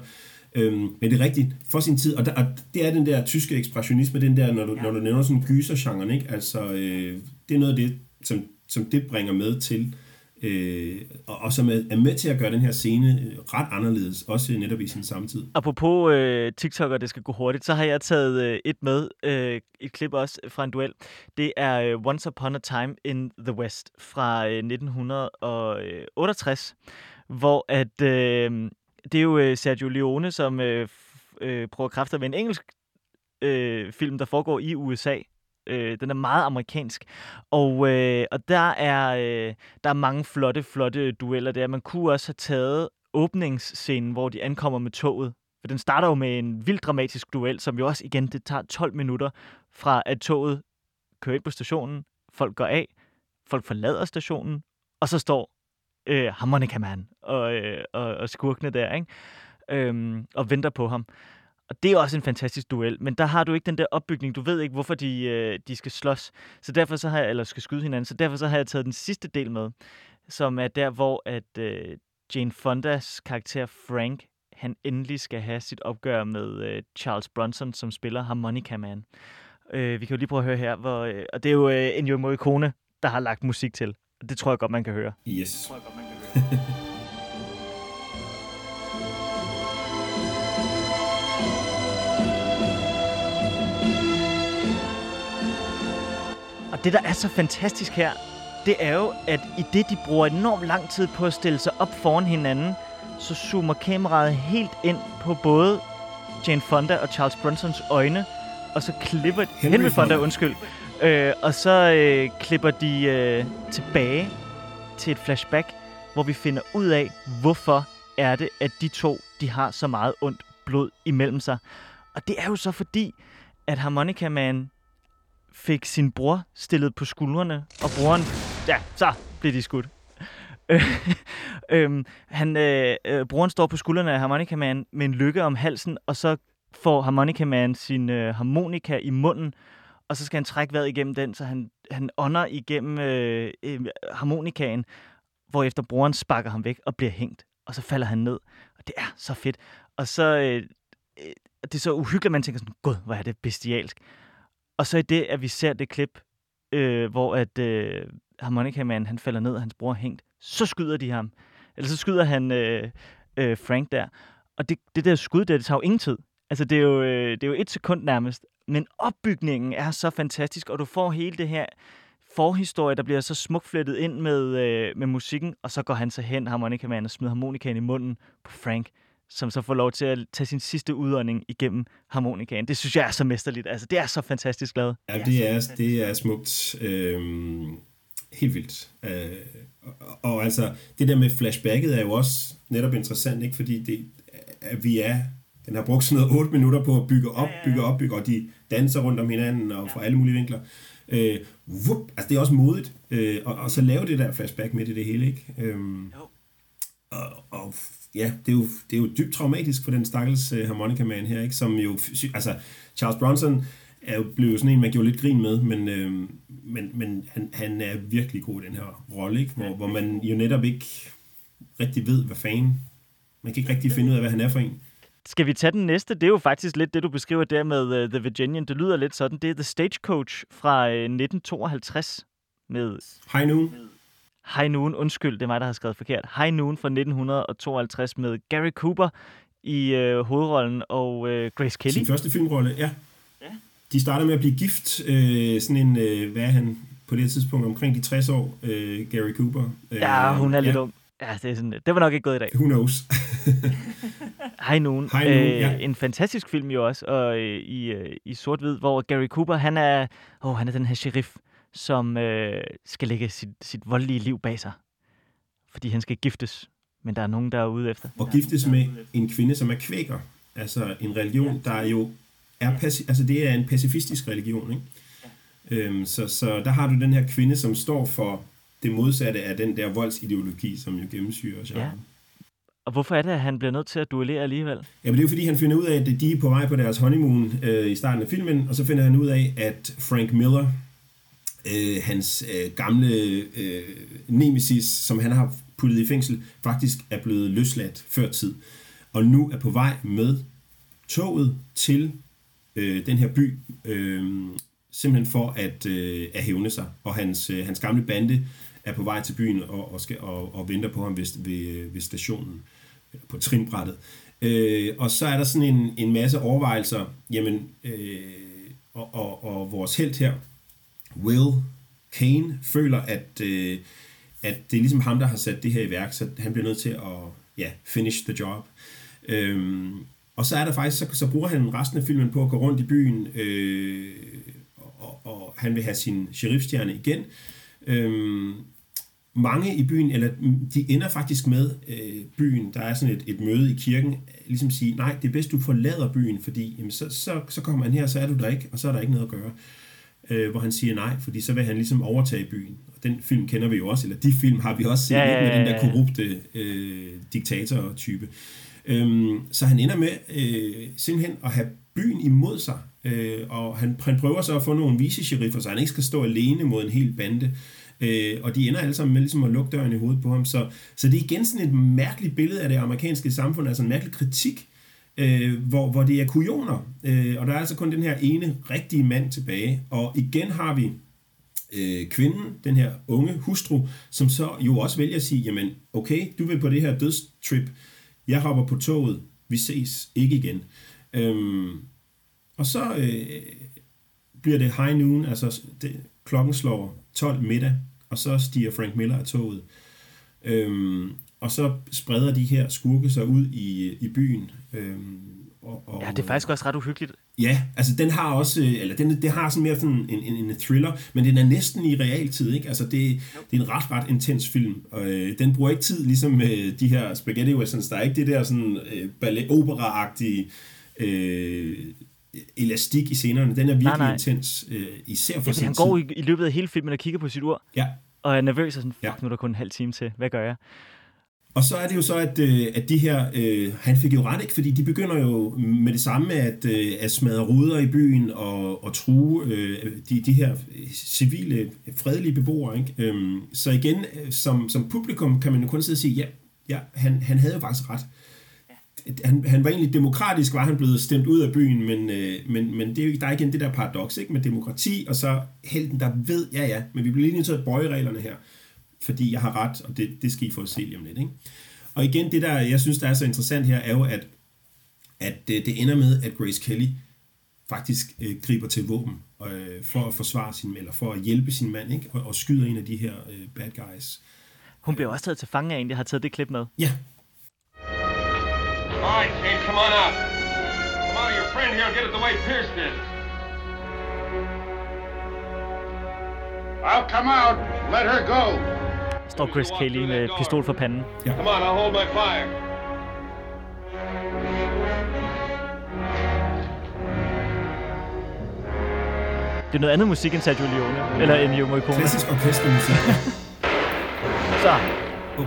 Øhm, men det er rigtigt, for sin tid, og, der, og det er den der tyske ekspressionisme, den der, når du, ja. når du nævner sådan gyser-genren, ikke? Altså, øh, det er noget af det, som, som det bringer med til øh, Øh, og, og som er, er med til at gøre den her scene øh, ret anderledes, også netop i sin samtid. Apropos øh, TikTok, og det skal gå hurtigt, så har jeg taget øh, et med, øh, et klip også fra en duel. Det er øh, Once Upon a Time in the West fra øh, 1968, øh, hvor at, øh, det er jo øh, Sergio Leone, som øh, øh, prøver kræfter med en engelsk øh, film, der foregår i USA, Øh, den er meget amerikansk. Og, øh, og der, er, øh, der er mange flotte, flotte dueller der. Man kunne også have taget åbningsscenen, hvor de ankommer med toget. For den starter jo med en vild dramatisk duel, som jo også igen, det tager 12 minutter fra at toget kører ind på stationen, folk går af, folk forlader stationen, og så står øh, Harmonica Man og, øh, og, og skurkene der, ikke? Øhm, og venter på ham. Og det er også en fantastisk duel, men der har du ikke den der opbygning. Du ved ikke, hvorfor de, øh, de skal slås. Så derfor så har jeg, eller skal skyde hinanden. Så derfor så har jeg taget den sidste del med, som er der, hvor at øh, Jane Fondas karakter Frank, han endelig skal have sit opgør med øh, Charles Bronson, som spiller Harmonica Man. Øh, vi kan jo lige prøve at høre her, hvor, øh, og det er jo øh, Ennio Morricone, der har lagt musik til. Det tror jeg godt, man kan høre. Yes. Det tror jeg godt, man kan høre. Og det, der er så fantastisk her, det er jo, at i det, de bruger enormt lang tid på at stille sig op foran hinanden, så zoomer kameraet helt ind på både Jane Fonda og Charles Bronsons øjne, og så klipper... Henry, Henry Fonda, undskyld. Øh, og så øh, klipper de øh, tilbage til et flashback, hvor vi finder ud af, hvorfor er det, at de to de har så meget ondt blod imellem sig. Og det er jo så fordi, at Harmonica Man fik sin bror stillet på skuldrene, og broren, ja, så blev de skudt. øhm, han, øh, øh, broren står på skuldrene af Harmonica Man med en lykke om halsen, og så får Harmonica Man sin øh, harmonika i munden, og så skal han trække vejret igennem den, så han, han ånder igennem øh, øh, harmonikaen, efter broren sparker ham væk og bliver hængt, og så falder han ned. Og det er så fedt. Og så, øh, øh, det er så uhyggeligt, at man tænker sådan, gud, hvor er det bestialsk. Og så i det, at vi ser det klip, øh, hvor at øh, Harmonica Man, han falder ned, og hans bror er hængt, så skyder de ham. Eller så skyder han øh, øh, Frank der. Og det, det der skud der, det tager jo ingen tid. Altså, det er jo, øh, det er jo et sekund nærmest. Men opbygningen er så fantastisk, og du får hele det her forhistorie, der bliver så smukt flettet ind med, øh, med musikken, og så går han så hen, harmonikamanen, og smider harmonikaen i munden på Frank, som så får lov til at tage sin sidste udånding igennem harmonikaen. Det synes jeg er så mesterligt. Altså, det er så fantastisk lavet. Ja, det er, det er smukt. Øhm, helt vildt. Øh, og, og altså, det der med flashbacket er jo også netop interessant, ikke? fordi det, at vi er den har brugt sådan noget 8 minutter på at bygge op, bygge op, bygge, og de danser rundt om hinanden og fra alle mulige vinkler. Øh, whoop, altså det er også modigt, øh, og, og så lave det der flashback midt i det hele, ikke? Øhm, jo. Og, og ja, det er, jo, det er jo dybt traumatisk for den stakkels uh, harmonica-man her, ikke? Som jo, altså Charles Bronson er jo blevet sådan en, man gjorde lidt grin med, men, øh, men, men han, han er virkelig god i den her rolle, ikke? Hvor, hvor man jo netop ikke rigtig ved, hvad fanden, man kan ikke rigtig finde ud af, hvad han er for en. Skal vi tage den næste? Det er jo faktisk lidt det, du beskriver der med uh, The Virginian. Det lyder lidt sådan. Det er The Stagecoach fra uh, 1952 med... High Noon. High Noon, undskyld, det er mig, der har skrevet forkert. High Noon fra 1952 med Gary Cooper i uh, hovedrollen og uh, Grace Kelly. Sin første filmrolle, ja. ja. De starter med at blive gift. Uh, sådan en, uh, hvad er han på det tidspunkt? Omkring de 60 år, uh, Gary Cooper. Uh, ja, hun er lidt ja. ung. Ja, det, er sådan, det var nok ikke gået i dag. Who knows? Hej nogen. Hej nogen, øh, ja. En fantastisk film jo også, og øh, i, øh, i sort-hvid, hvor Gary Cooper, han er, oh, han er den her sheriff, som øh, skal lægge sit, sit voldelige liv bag sig. Fordi han skal giftes, men der er nogen, der er ude efter. Og giftes med en kvinde, som er kvæker. Altså en religion, der jo er, altså det er en pacifistisk religion, ikke? Øhm, så, så der har du den her kvinde, som står for det modsatte af den der voldsideologi, som jo gennemsyrer genren. Ja. Og hvorfor er det, at han bliver nødt til at duellere alligevel? Jamen det er jo fordi, han finder ud af, at de er på vej på deres honeymoon øh, i starten af filmen, og så finder han ud af, at Frank Miller, øh, hans øh, gamle øh, nemesis, som han har puttet i fængsel, faktisk er blevet løsladt før tid. Og nu er på vej med toget til øh, den her by, øh, simpelthen for at, øh, at hævne sig. Og hans, øh, hans gamle bande er på vej til byen og, og, skal, og, og venter på ham ved, ved, ved stationen, på trinbrættet. Øh, og så er der sådan en, en masse overvejelser, jamen, øh, og, og, og vores held her, Will Kane, føler, at, øh, at det er ligesom ham, der har sat det her i værk, så han bliver nødt til at ja, finish the job. Øhm, og så er der faktisk, så, så bruger han resten af filmen på at gå rundt i byen, øh, og, og han vil have sin sheriffstjerne igen. Øhm, mange i byen, eller de ender faktisk med øh, byen, der er sådan et, et møde i kirken, ligesom sige, nej, det er bedst, du forlader byen, fordi jamen, så, så, så kommer han her, så er du der ikke, og så er der ikke noget at gøre. Øh, hvor han siger nej, fordi så vil han ligesom overtage byen. Og den film kender vi jo også, eller de film har vi også set, ja, ja, ja, ja. med den der korrupte øh, diktator-type. Øhm, så han ender med øh, simpelthen at have byen imod sig, øh, og han, han prøver så at få nogle vice så han ikke skal stå alene mod en hel bande. Øh, og de ender alle sammen med ligesom at lukke døren i hovedet på ham. Så, så det er igen sådan et mærkeligt billede af det amerikanske samfund, altså en mærkelig kritik, øh, hvor, hvor det er kujoner. Øh, og der er altså kun den her ene rigtige mand tilbage. Og igen har vi øh, kvinden, den her unge hustru, som så jo også vælger at sige, jamen okay, du vil på det her dødstrip, jeg hopper på toget, vi ses ikke igen. Øhm, og så øh, bliver det high noon, altså det, klokken slår 12 middag, og så stiger Frank Miller af toget. Øhm, og så spreder de her skurke sig ud i, i byen. Øhm, og, og, ja, det er faktisk også ret uhyggeligt. Ja, altså den har også, eller den, det har sådan mere sådan en, en, en thriller, men den er næsten i realtid, ikke? Altså det, det er en ret, ret intens film, og øh, den bruger ikke tid, ligesom øh, de her spaghetti westerns, der er ikke det der sådan øh, ballet opera-agtige øh, elastik i scenerne. Den er virkelig nej, nej. intens, øh, især for Jamen, han går i, i løbet af hele filmen og kigger på sit ur, ja. og er nervøs og sådan, fuck, ja. nu er der kun en halv time til, hvad gør jeg? Og så er det jo så, at, øh, at de her, øh, han fik jo ret, ikke? fordi de begynder jo med det samme at, øh, at smadre ruder i byen og, og true øh, de, de her civile, fredelige beboere. Ikke? Øhm, så igen, øh, som, som publikum kan man jo kun sidde og sige, ja, ja han, han havde jo faktisk ret han, han var egentlig demokratisk, var han blevet stemt ud af byen, men, øh, men, men det er jo, der er igen det der paradoks ikke? med demokrati, og så helten, der ved, ja ja, men vi bliver lige nødt til at bøje reglerne her, fordi jeg har ret, og det, det skal I få at se lige om lidt. Ikke? og igen, det der, jeg synes, der er så interessant her, er jo, at, at det, det ender med, at Grace Kelly faktisk øh, griber til våben øh, for at forsvare sin eller for at hjælpe sin mand, ikke? Og, og skyder en af de her øh, bad guys. Hun bliver også taget til fange af en, jeg har taget det klip med. Ja. All right, Kate, come on out. Come of your friend here get it the way Pierce did. I'll come out. Let her go. Står Chris Kelly med pistol for panden. Come on, I'll hold my fire. Det er noget andet musik end Sergio Leone, eller Ennio Morricone. Klassisk orkestermusik. Så. Oh.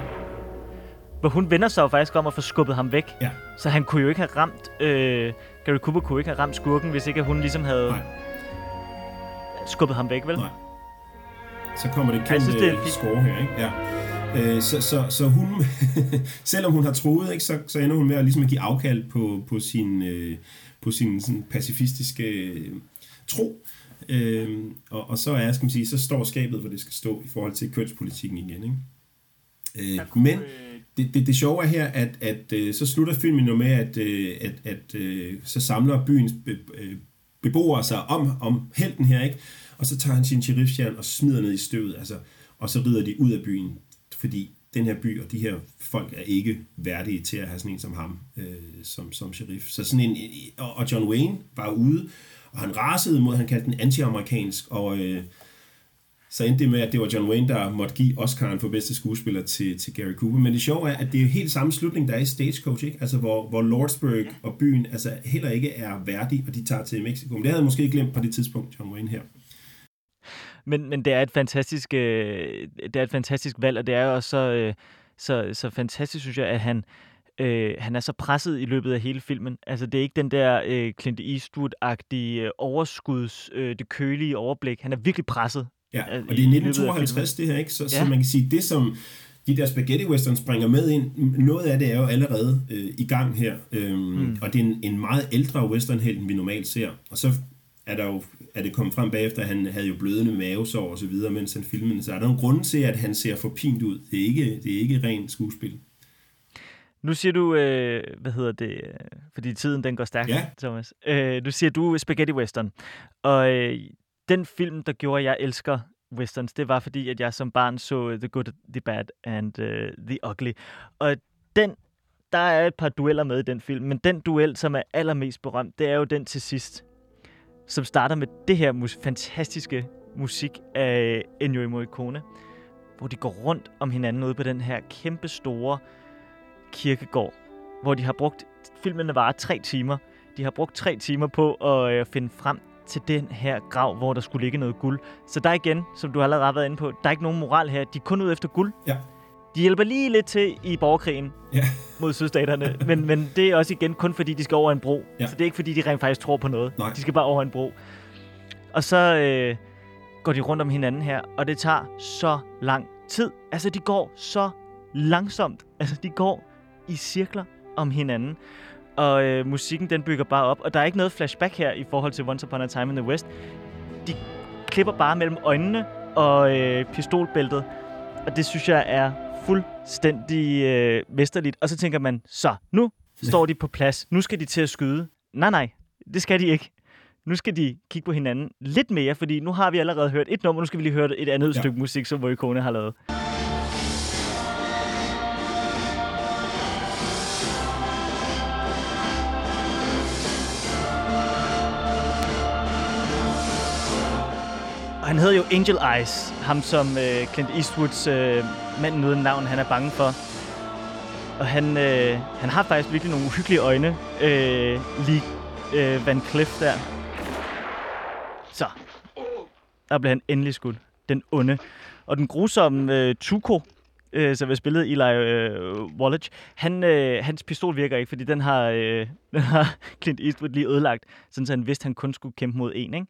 Hvor hun vender sig jo faktisk om at få skubbet ham væk. Ja. Så han kunne jo ikke have ramt... Øh, Gary Cooper kunne ikke have ramt skurken, hvis ikke hun ligesom havde Nej, skubbet ham væk, vel? nej. Så kommer det Jeg kendte synes, det er score her, ikke? Ja. Øh, så, så, så hun, selvom hun har troet, ikke, så, så ender hun med at, ligesom at give afkald på, på sin, øh, på sin sådan pacifistiske øh, tro. Øh, og, og så er, skal man sige, så står skabet, hvor det skal stå i forhold til kønspolitikken igen. Ikke? Øh, men det, det, det sjove er her, at, at øh, så slutter filmen jo med, at, øh, at, at øh, så samler byens be, øh, beboere sig om, om helten her, ikke? Og så tager han sin sheriffstjern og smider ned i støvet, altså, og så rider de ud af byen, fordi den her by og de her folk er ikke værdige til at have sådan en som ham, øh, som, som sheriff. Så sådan en, og, John Wayne var ude, og han rasede mod, han kaldte den anti-amerikansk, og øh, så endte det med, at det var John Wayne, der måtte give Oscar'en for bedste skuespiller til, til Gary Cooper. Men det sjove er, at det er helt samme slutning, der er i Stagecoach, ikke? Altså, hvor, hvor Lordsburg og byen altså, heller ikke er værdige, og de tager til Mexico. Men det havde jeg måske glemt på det tidspunkt, John Wayne her. Men, men det er et fantastisk, øh, det er et fantastisk valg, og det er også så, øh, så, så fantastisk, synes jeg, at han, øh, han er så presset i løbet af hele filmen. Altså, det er ikke den der øh, Clint Eastwood-agtige øh, overskuds, øh, det kølige overblik. Han er virkelig presset. Ja, øh, og det er i løbet af 1952 det her, ikke? Så, ja. så man kan sige, det som de der spaghetti westerns springer med ind, noget af det er jo allerede øh, i gang her, øhm, mm. og det er en, en meget ældre westernhelt, end vi normalt ser. Og så er der jo er det kommet frem bagefter, at han havde jo blødende mavesår og så videre, mens han filmede. Så er der nogle grunde til, at han ser for pint ud. Det er ikke, det er ikke rent skuespil. Nu siger du, øh, hvad hedder det, øh, fordi tiden den går stærkt, Ja. Thomas. Øh, nu siger du spaghetti western. Og øh, den film, der gjorde, at jeg elsker westerns, det var fordi, at jeg som barn så The Good, The Bad and uh, The Ugly. Og den, der er et par dueller med i den film, men den duel, som er allermest berømt, det er jo den til sidst, som starter med det her mus- fantastiske musik af Ennio Morricone, hvor de går rundt om hinanden ude på den her kæmpe store kirkegård, hvor de har brugt, filmene varer tre timer, de har brugt tre timer på at øh, finde frem til den her grav, hvor der skulle ligge noget guld. Så der igen, som du allerede har været inde på, der er ikke nogen moral her. De er kun ude efter guld. Ja. De hjælper lige lidt til i borgerkrigen Ja. mod sydstaterne, men, men det er også igen kun fordi, de skal over en bro. Ja. Så det er ikke fordi, de rent faktisk tror på noget. Nej. De skal bare over en bro. Og så øh, går de rundt om hinanden her, og det tager så lang tid. Altså, de går så langsomt. Altså, de går i cirkler om hinanden. Og øh, musikken, den bygger bare op. Og der er ikke noget flashback her i forhold til Once Upon a Time in the West. De klipper bare mellem øjnene og øh, pistolbæltet. Og det synes jeg er fuldstændig øh, mesterligt. Og så tænker man, så nu står de på plads. Nu skal de til at skyde. Nej, nej, det skal de ikke. Nu skal de kigge på hinanden lidt mere, fordi nu har vi allerede hørt et nummer, nu skal vi lige høre et andet Ja. stykke musik, som Morricone har lavet. Og han hedder jo Angel Eyes, ham som øh, Clint Eastwoods øh, manden uden navn, han er bange for. Og han, øh, han har faktisk virkelig nogle uhyggelige øjne, øh, lige øh, Van Cliff der. Så, der blev han endelig skudt. Den onde. Og den grusomme øh, Tuko, øh, som er spillet Eli øh, Wallach, han, øh, hans pistol virker ikke, fordi den har, øh, den har Clint Eastwood lige ødelagt, sådan så han vidste, at han kun skulle kæmpe mod en, ikke?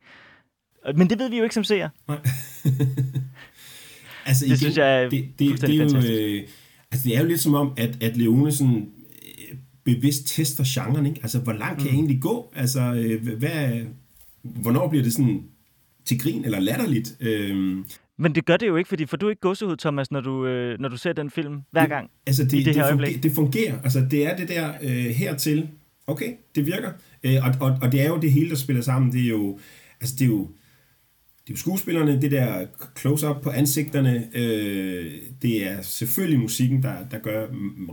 Men det ved vi jo ikke som seer. Nej. altså, Det synes jeg er det, det, det, fuldstændig er jo, fantastisk. øh, altså, det er jo lidt som om, at, at Leone sådan, øh, bevidst tester genren, ikke? Altså, hvor langt kan jeg egentlig gå? Altså, øh, hvad, hvornår bliver det sådan til grin eller latterligt? Øh, Men det gør det jo ikke, fordi for du er ikke gåsehud, Thomas, når du, øh, når du ser den film hver gang. Altså, det, I det det, her det, øjeblik. fungerer, det fungerer. Altså, det er det der øh, hertil. Okay, det virker. Øh, og, og, og det er jo det hele, der spiller sammen. Det er jo, altså, det er jo, det er jo skuespillerne, det der close-up på ansigterne. Øh, det er selvfølgelig musikken, der, der gør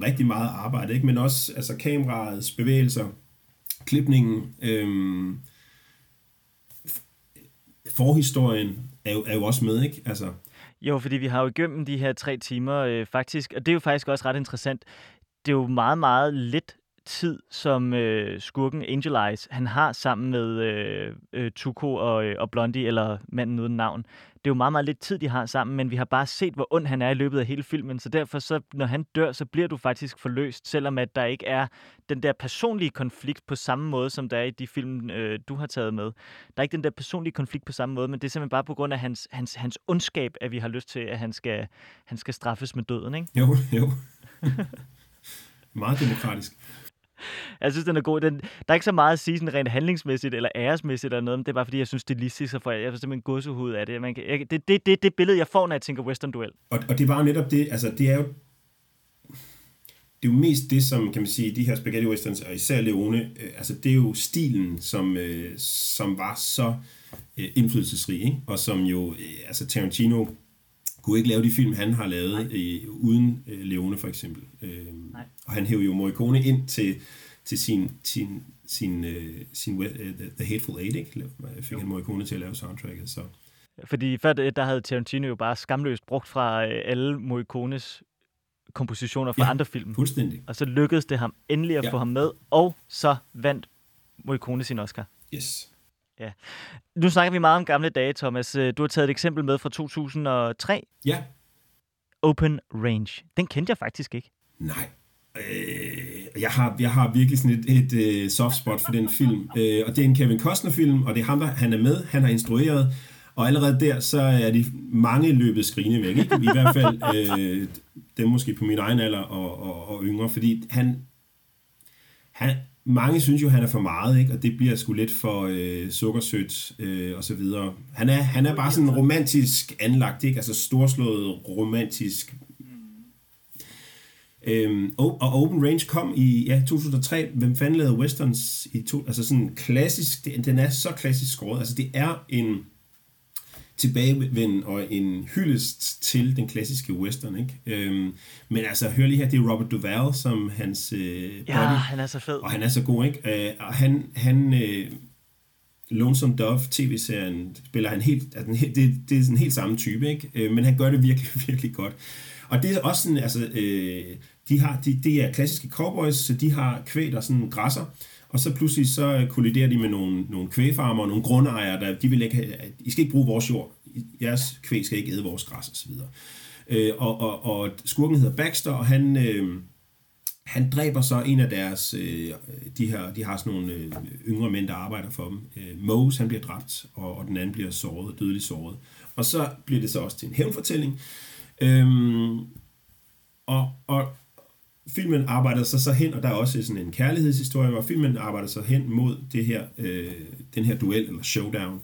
rigtig meget arbejde, ikke? men også altså, kameraets bevægelser, klipningen, øh, forhistorien er jo, er jo også med, ikke? Altså, Jo, fordi vi har jo igennem de her tre timer øh, faktisk, og det er jo faktisk også ret interessant, det er jo meget, meget lidt tid, som øh, skurken Angel Eyes, han har sammen med øh, øh, Tuko og, øh, og Blondie, eller manden uden navn. Det er jo meget, meget lidt tid, de har sammen, men vi har bare set, hvor ond han er i løbet af hele filmen, så derfor, så, når han dør, så bliver du faktisk forløst, selvom at der ikke er den der personlige konflikt på samme måde, som der er i de film, øh, du har taget med. Der er ikke den der personlige konflikt på samme måde, men det er simpelthen bare på grund af hans, hans, hans ondskab, at vi har lyst til, at han skal, han skal straffes med døden, ikke? jo, jo. Meget demokratisk. Jeg synes, den er god. Den, der er ikke så meget at sige sådan rent handlingsmæssigt eller æresmæssigt eller noget, men det er bare fordi, jeg synes, stilistisk, så for jeg, jeg får simpelthen godsehud af det. Man kan, jeg, det, det, det, det billede, jeg får, når jeg tænker western duel. Og, og det var jo netop det, altså det er jo det er jo mest det, som kan man sige, de her spaghetti westerns, og især Leone, øh, altså det er jo stilen, som, øh, som var så øh, indflydelsesrig, ikke? og som jo, øh, altså Tarantino kunne ikke lave de film, han har lavet øh, uden øh, Leone for eksempel. Øh, og han hævde jo Morricone ind til, til sin, sin, sin, øh, sin uh, The, The Hateful Eight, ikke? Fik han Morricone til at lave soundtracket, så... Fordi før det, der havde Tarantino jo bare skamløst brugt fra øh, alle Morricones kompositioner fra Ja, andre film. Fuldstændig. Og så lykkedes det ham endelig at ja. få ham med, og så vandt Morricone sin Oscar. Yes. Nu snakker vi meget om gamle dage, Thomas. Øh, Du har taget et eksempel med fra 2003, Ja, Open Range. Den kendte jeg faktisk ikke. Nej. Øh, jeg, har, jeg har virkelig sådan et, et uh, soft spot for den film. Øh, og det er en Kevin Costner-film, og det er ham, der han er med. Han har instrueret. Og allerede der, så er de mange løbet skrigende væk. Ikke? I hvert fald øh, dem måske på min egen alder og, og, og yngre. Fordi han, han, mange synes jo, han er for meget, ikke? og det bliver sgu lidt for øh, sukkersødt øh, og så videre. Han er, han er bare sådan romantisk anlagt, ikke? altså storslået romantisk Øhm, og og Open Range kom i ja, 2003. Hvem fanden lavede westerns i to, altså sådan klassisk, den er så klassisk skåret. Altså det er en tilbagevend og en hyldest til den klassiske western, ikke? Øhm, men altså, hør lige her, det er Robert Duvall som hans øh, Ja, buddy, han er så fed. og han er så god, ikke? Øh, og han, han øh, Lonesome Dove tv-serien spiller han helt, altså, det, det er sådan helt samme type, ikke? Øh, men han gør det virkelig, virkelig godt. Og det er også sådan, altså, øh, de, har, de, de er klassiske cowboys, så de har kvæg, der sådan græsser, og så pludselig så øh, kolliderer de med nogle, nogle kvægfarmer og nogle grundejere, der de vil ikke have, I skal ikke bruge vores jord, jeres kvæg skal ikke æde vores græs osv. Øh, og, og, og skurken hedder Baxter, og han, øh, han dræber så en af deres, øh, de, her, de har sådan nogle øh, yngre mænd, der arbejder for dem. Øh, Mose, han bliver dræbt, og, og den anden bliver såret, dødeligt såret. Og så bliver det så også til en hævnfortælling. Øhm, og, og filmen arbejder sig så hen, og der er også sådan en kærlighedshistorie, hvor filmen arbejder sig hen mod det her, øh, den her duel, eller showdown.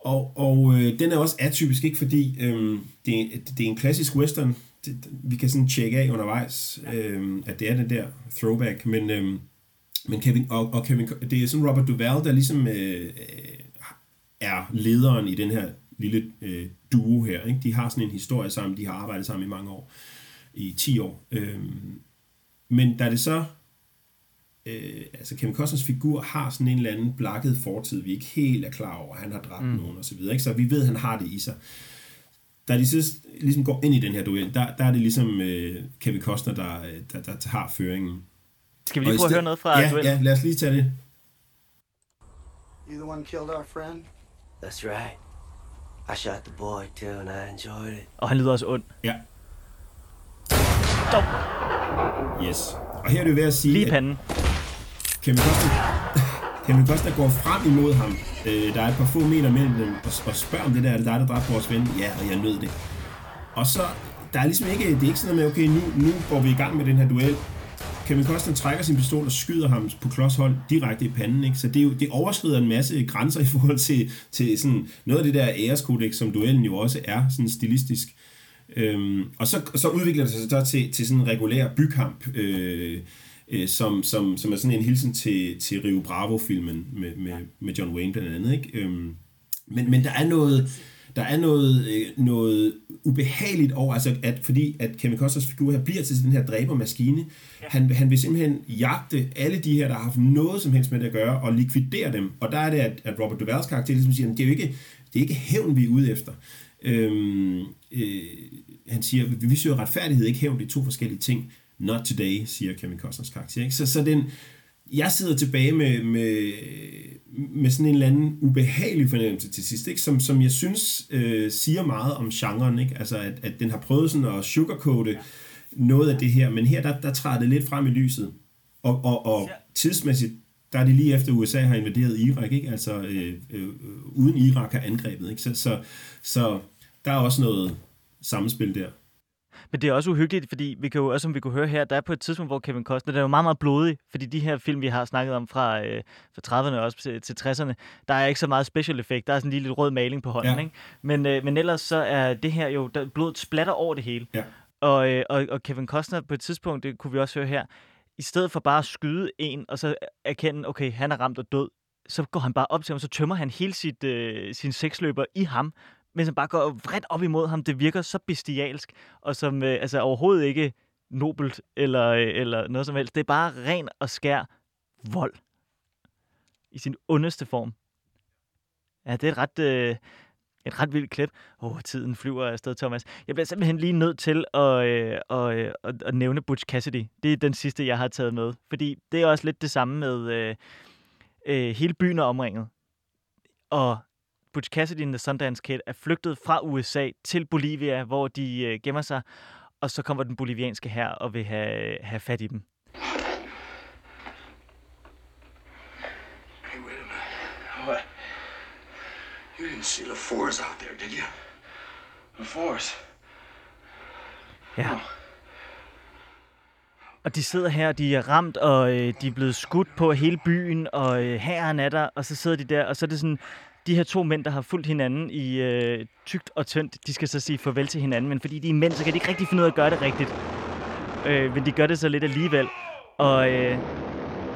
Og, og øh, den er også atypisk, ikke fordi øh, det, er, det er en klassisk western. Det, vi kan sådan tjekke af undervejs, øh, at det er den der throwback, men, øh, men Kevin, og, og Kevin, det er sådan Robert Duvall, der ligesom øh, øh er lederen i den her lille øh, duo her. Ikke? De har sådan en historie sammen, de har arbejdet sammen i mange år, i 10 år. Øh, men da det så øh, altså Kevin Costners figur har sådan en eller anden blakket fortid, vi ikke helt er klar over, han har dræbt mm. nogen og så videre, ikke? så vi ved, at han har det i sig. Da de så ligesom går ind i den her duel, der, der er det ligesom øh, Kevin Costner, der, der, der tager føringen. Skal vi lige prøve at høre noget fra ja, duellen? ja, lad os lige tage det. You the one killed our friend? That's right. I shot the boy too, and I enjoyed it. Og han lyder også ond. Ja. Stop. Yes. Og her er det ved at sige, Lige i at panden. Kevin Costner, Kevin Costner går frem imod ham. Øh, der er et par få meter mellem dem, og, og spørger om det der, er det dig, der dræbte vores ven? Ja, og jeg nød det. Og så, der er ligesom ikke, det er ikke sådan noget med, okay, nu, nu går vi i gang med den her duel. Kevin Costner trækker sin pistol og skyder ham på klodshold direkte i panden. Ikke? Så det, er jo, det overskrider en masse grænser i forhold til, til sådan noget af det der æreskodex, som duellen jo også er, sådan stilistisk. Øhm, og så, så udvikler det sig så til, til sådan en regulær bykamp, øh, øh, som, som, som er sådan en hilsen til, til Rio Bravo-filmen med, med, med John Wayne blandt andet. Ikke? Øhm, men, men der er noget der er noget, øh, noget ubehageligt over, altså at, fordi at Kevin Costners figur her bliver til den her dræbermaskine. Ja. Han, han vil simpelthen jagte alle de her, der har haft noget som helst med det at gøre, og likvidere dem. Og der er det, at, at Robert Duvalls karakter ligesom siger, at det er jo ikke, det er ikke hævn, vi er ude efter. Øhm, øh, han siger, vi, søger retfærdighed, ikke hævn, det er to forskellige ting. Not today, siger Kevin Costners karakter. Ikke? Så, så den, jeg sidder tilbage med, med, med sådan en eller anden ubehagelig fornemmelse til sidst, ikke? Som, som jeg synes øh, siger meget om genren, ikke? Altså, at, at den har prøvet sådan at sugarcoate noget af det her, men her, der, der træder det lidt frem i lyset. Og, og, og tidsmæssigt, der er det lige efter USA har invaderet Irak, ikke? Altså, øh, øh, uden Irak har angrebet, ikke? Så, så, så der er også noget samspil der. Men det er også uhyggeligt, fordi vi kan jo også, som vi kunne høre her, der er på et tidspunkt, hvor Kevin Costner, der er jo meget, meget blodig, fordi de her film, vi har snakket om fra, øh, fra 30'erne og også til, til 60'erne, der er ikke så meget special effekt. Der er sådan lige lidt rød maling på hånden, ja. ikke? Men, øh, men ellers så er det her jo, der, blodet splatter over det hele. Ja. Og, øh, og, og Kevin Costner på et tidspunkt, det kunne vi også høre her, i stedet for bare at skyde en, og så erkende, okay, han er ramt og død, så går han bare op til ham, så tømmer han hele sit, øh, sin seksløber i ham, mens han bare går vredt op imod ham. Det virker så bestialsk, og som øh, altså overhovedet ikke nobelt eller, øh, eller noget som helst. Det er bare ren og skær vold i sin ondeste form. Ja, det er et ret, øh, en ret vild klip. Åh, oh, tiden flyver afsted, Thomas. Jeg bliver simpelthen lige nødt til at, øh, at, øh, at, at nævne Butch Cassidy. Det er den sidste, jeg har taget med. Fordi det er også lidt det samme med øh, øh, hele byen er omringet. Og Butch Cassidy and the Sundance Kid er flygtet fra USA til Bolivia, hvor de øh, gemmer sig, og så kommer den bolivianske her og vil have, have fat i dem. Hey, wait a minute. What? You didn't see LaForce out there, did you? LaForce? Ja. Og de sidder her, de er ramt, og øh, de er blevet skudt på hele byen, og øh, herren er der, og så sidder de der, og så er det sådan, de her to mænd, der har fulgt hinanden i øh, tygt og tyndt, de skal så sige farvel til hinanden, men fordi de er mænd, så kan de ikke rigtig finde ud af at gøre det rigtigt. Øh, men de gør det så lidt alligevel. Og øh,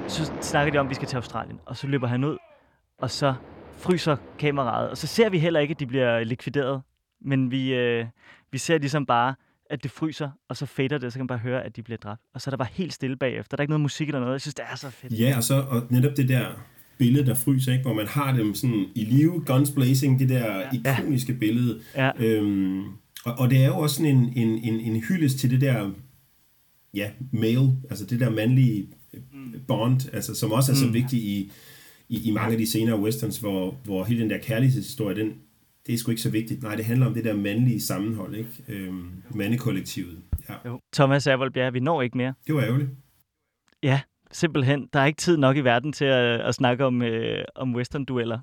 så snakker de om, at vi skal til Australien, og så løber han ud, og så fryser kameraet, og så ser vi heller ikke, at de bliver likvideret, men vi, øh, vi ser ligesom bare, at det fryser, og så fader det, og så kan man bare høre, at de bliver dræbt. Og så er der bare helt stille bagefter. Der er ikke noget musik eller noget. Jeg synes, det er så fedt. Ja, og så og netop det der billede, der fryser, ikke? hvor man har dem sådan i live, guns blazing, det der ja. ikoniske billede. Ja. Øhm, og, og det er jo også sådan en, en, en, en hyldest til det der ja, male, altså det der mandlige bond, altså, som også er så mm. vigtigt i, i, i mange af de senere westerns, hvor, hvor hele den der kærlighedshistorie, den, det er sgu ikke så vigtigt. Nej, det handler om det der mandlige sammenhold, ikke? Øhm, mandekollektivet. Ja. Jo. Thomas Avoldbjerg, vi når ikke mere. Det var ærgerligt. Ja, simpelthen. Der er ikke tid nok i verden til at, at snakke om, øh, om western-dueller.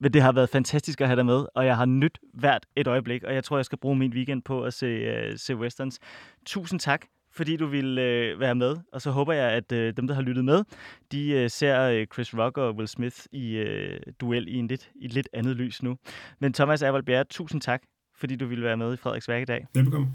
Men det har været fantastisk at have dig med, og jeg har nyt hvert et øjeblik, og jeg tror, jeg skal bruge min weekend på at se, uh, se westerns. Tusind tak, fordi du ville øh, være med, og så håber jeg, at øh, dem, der har lyttet med, de øh, ser øh, Chris Rock og Will Smith i øh, duel i, en lidt, i et lidt andet lys nu. Men Thomas Avalbjerg, tusind tak, fordi du ville være med i Frederiks Værk i dag. Velbekomme.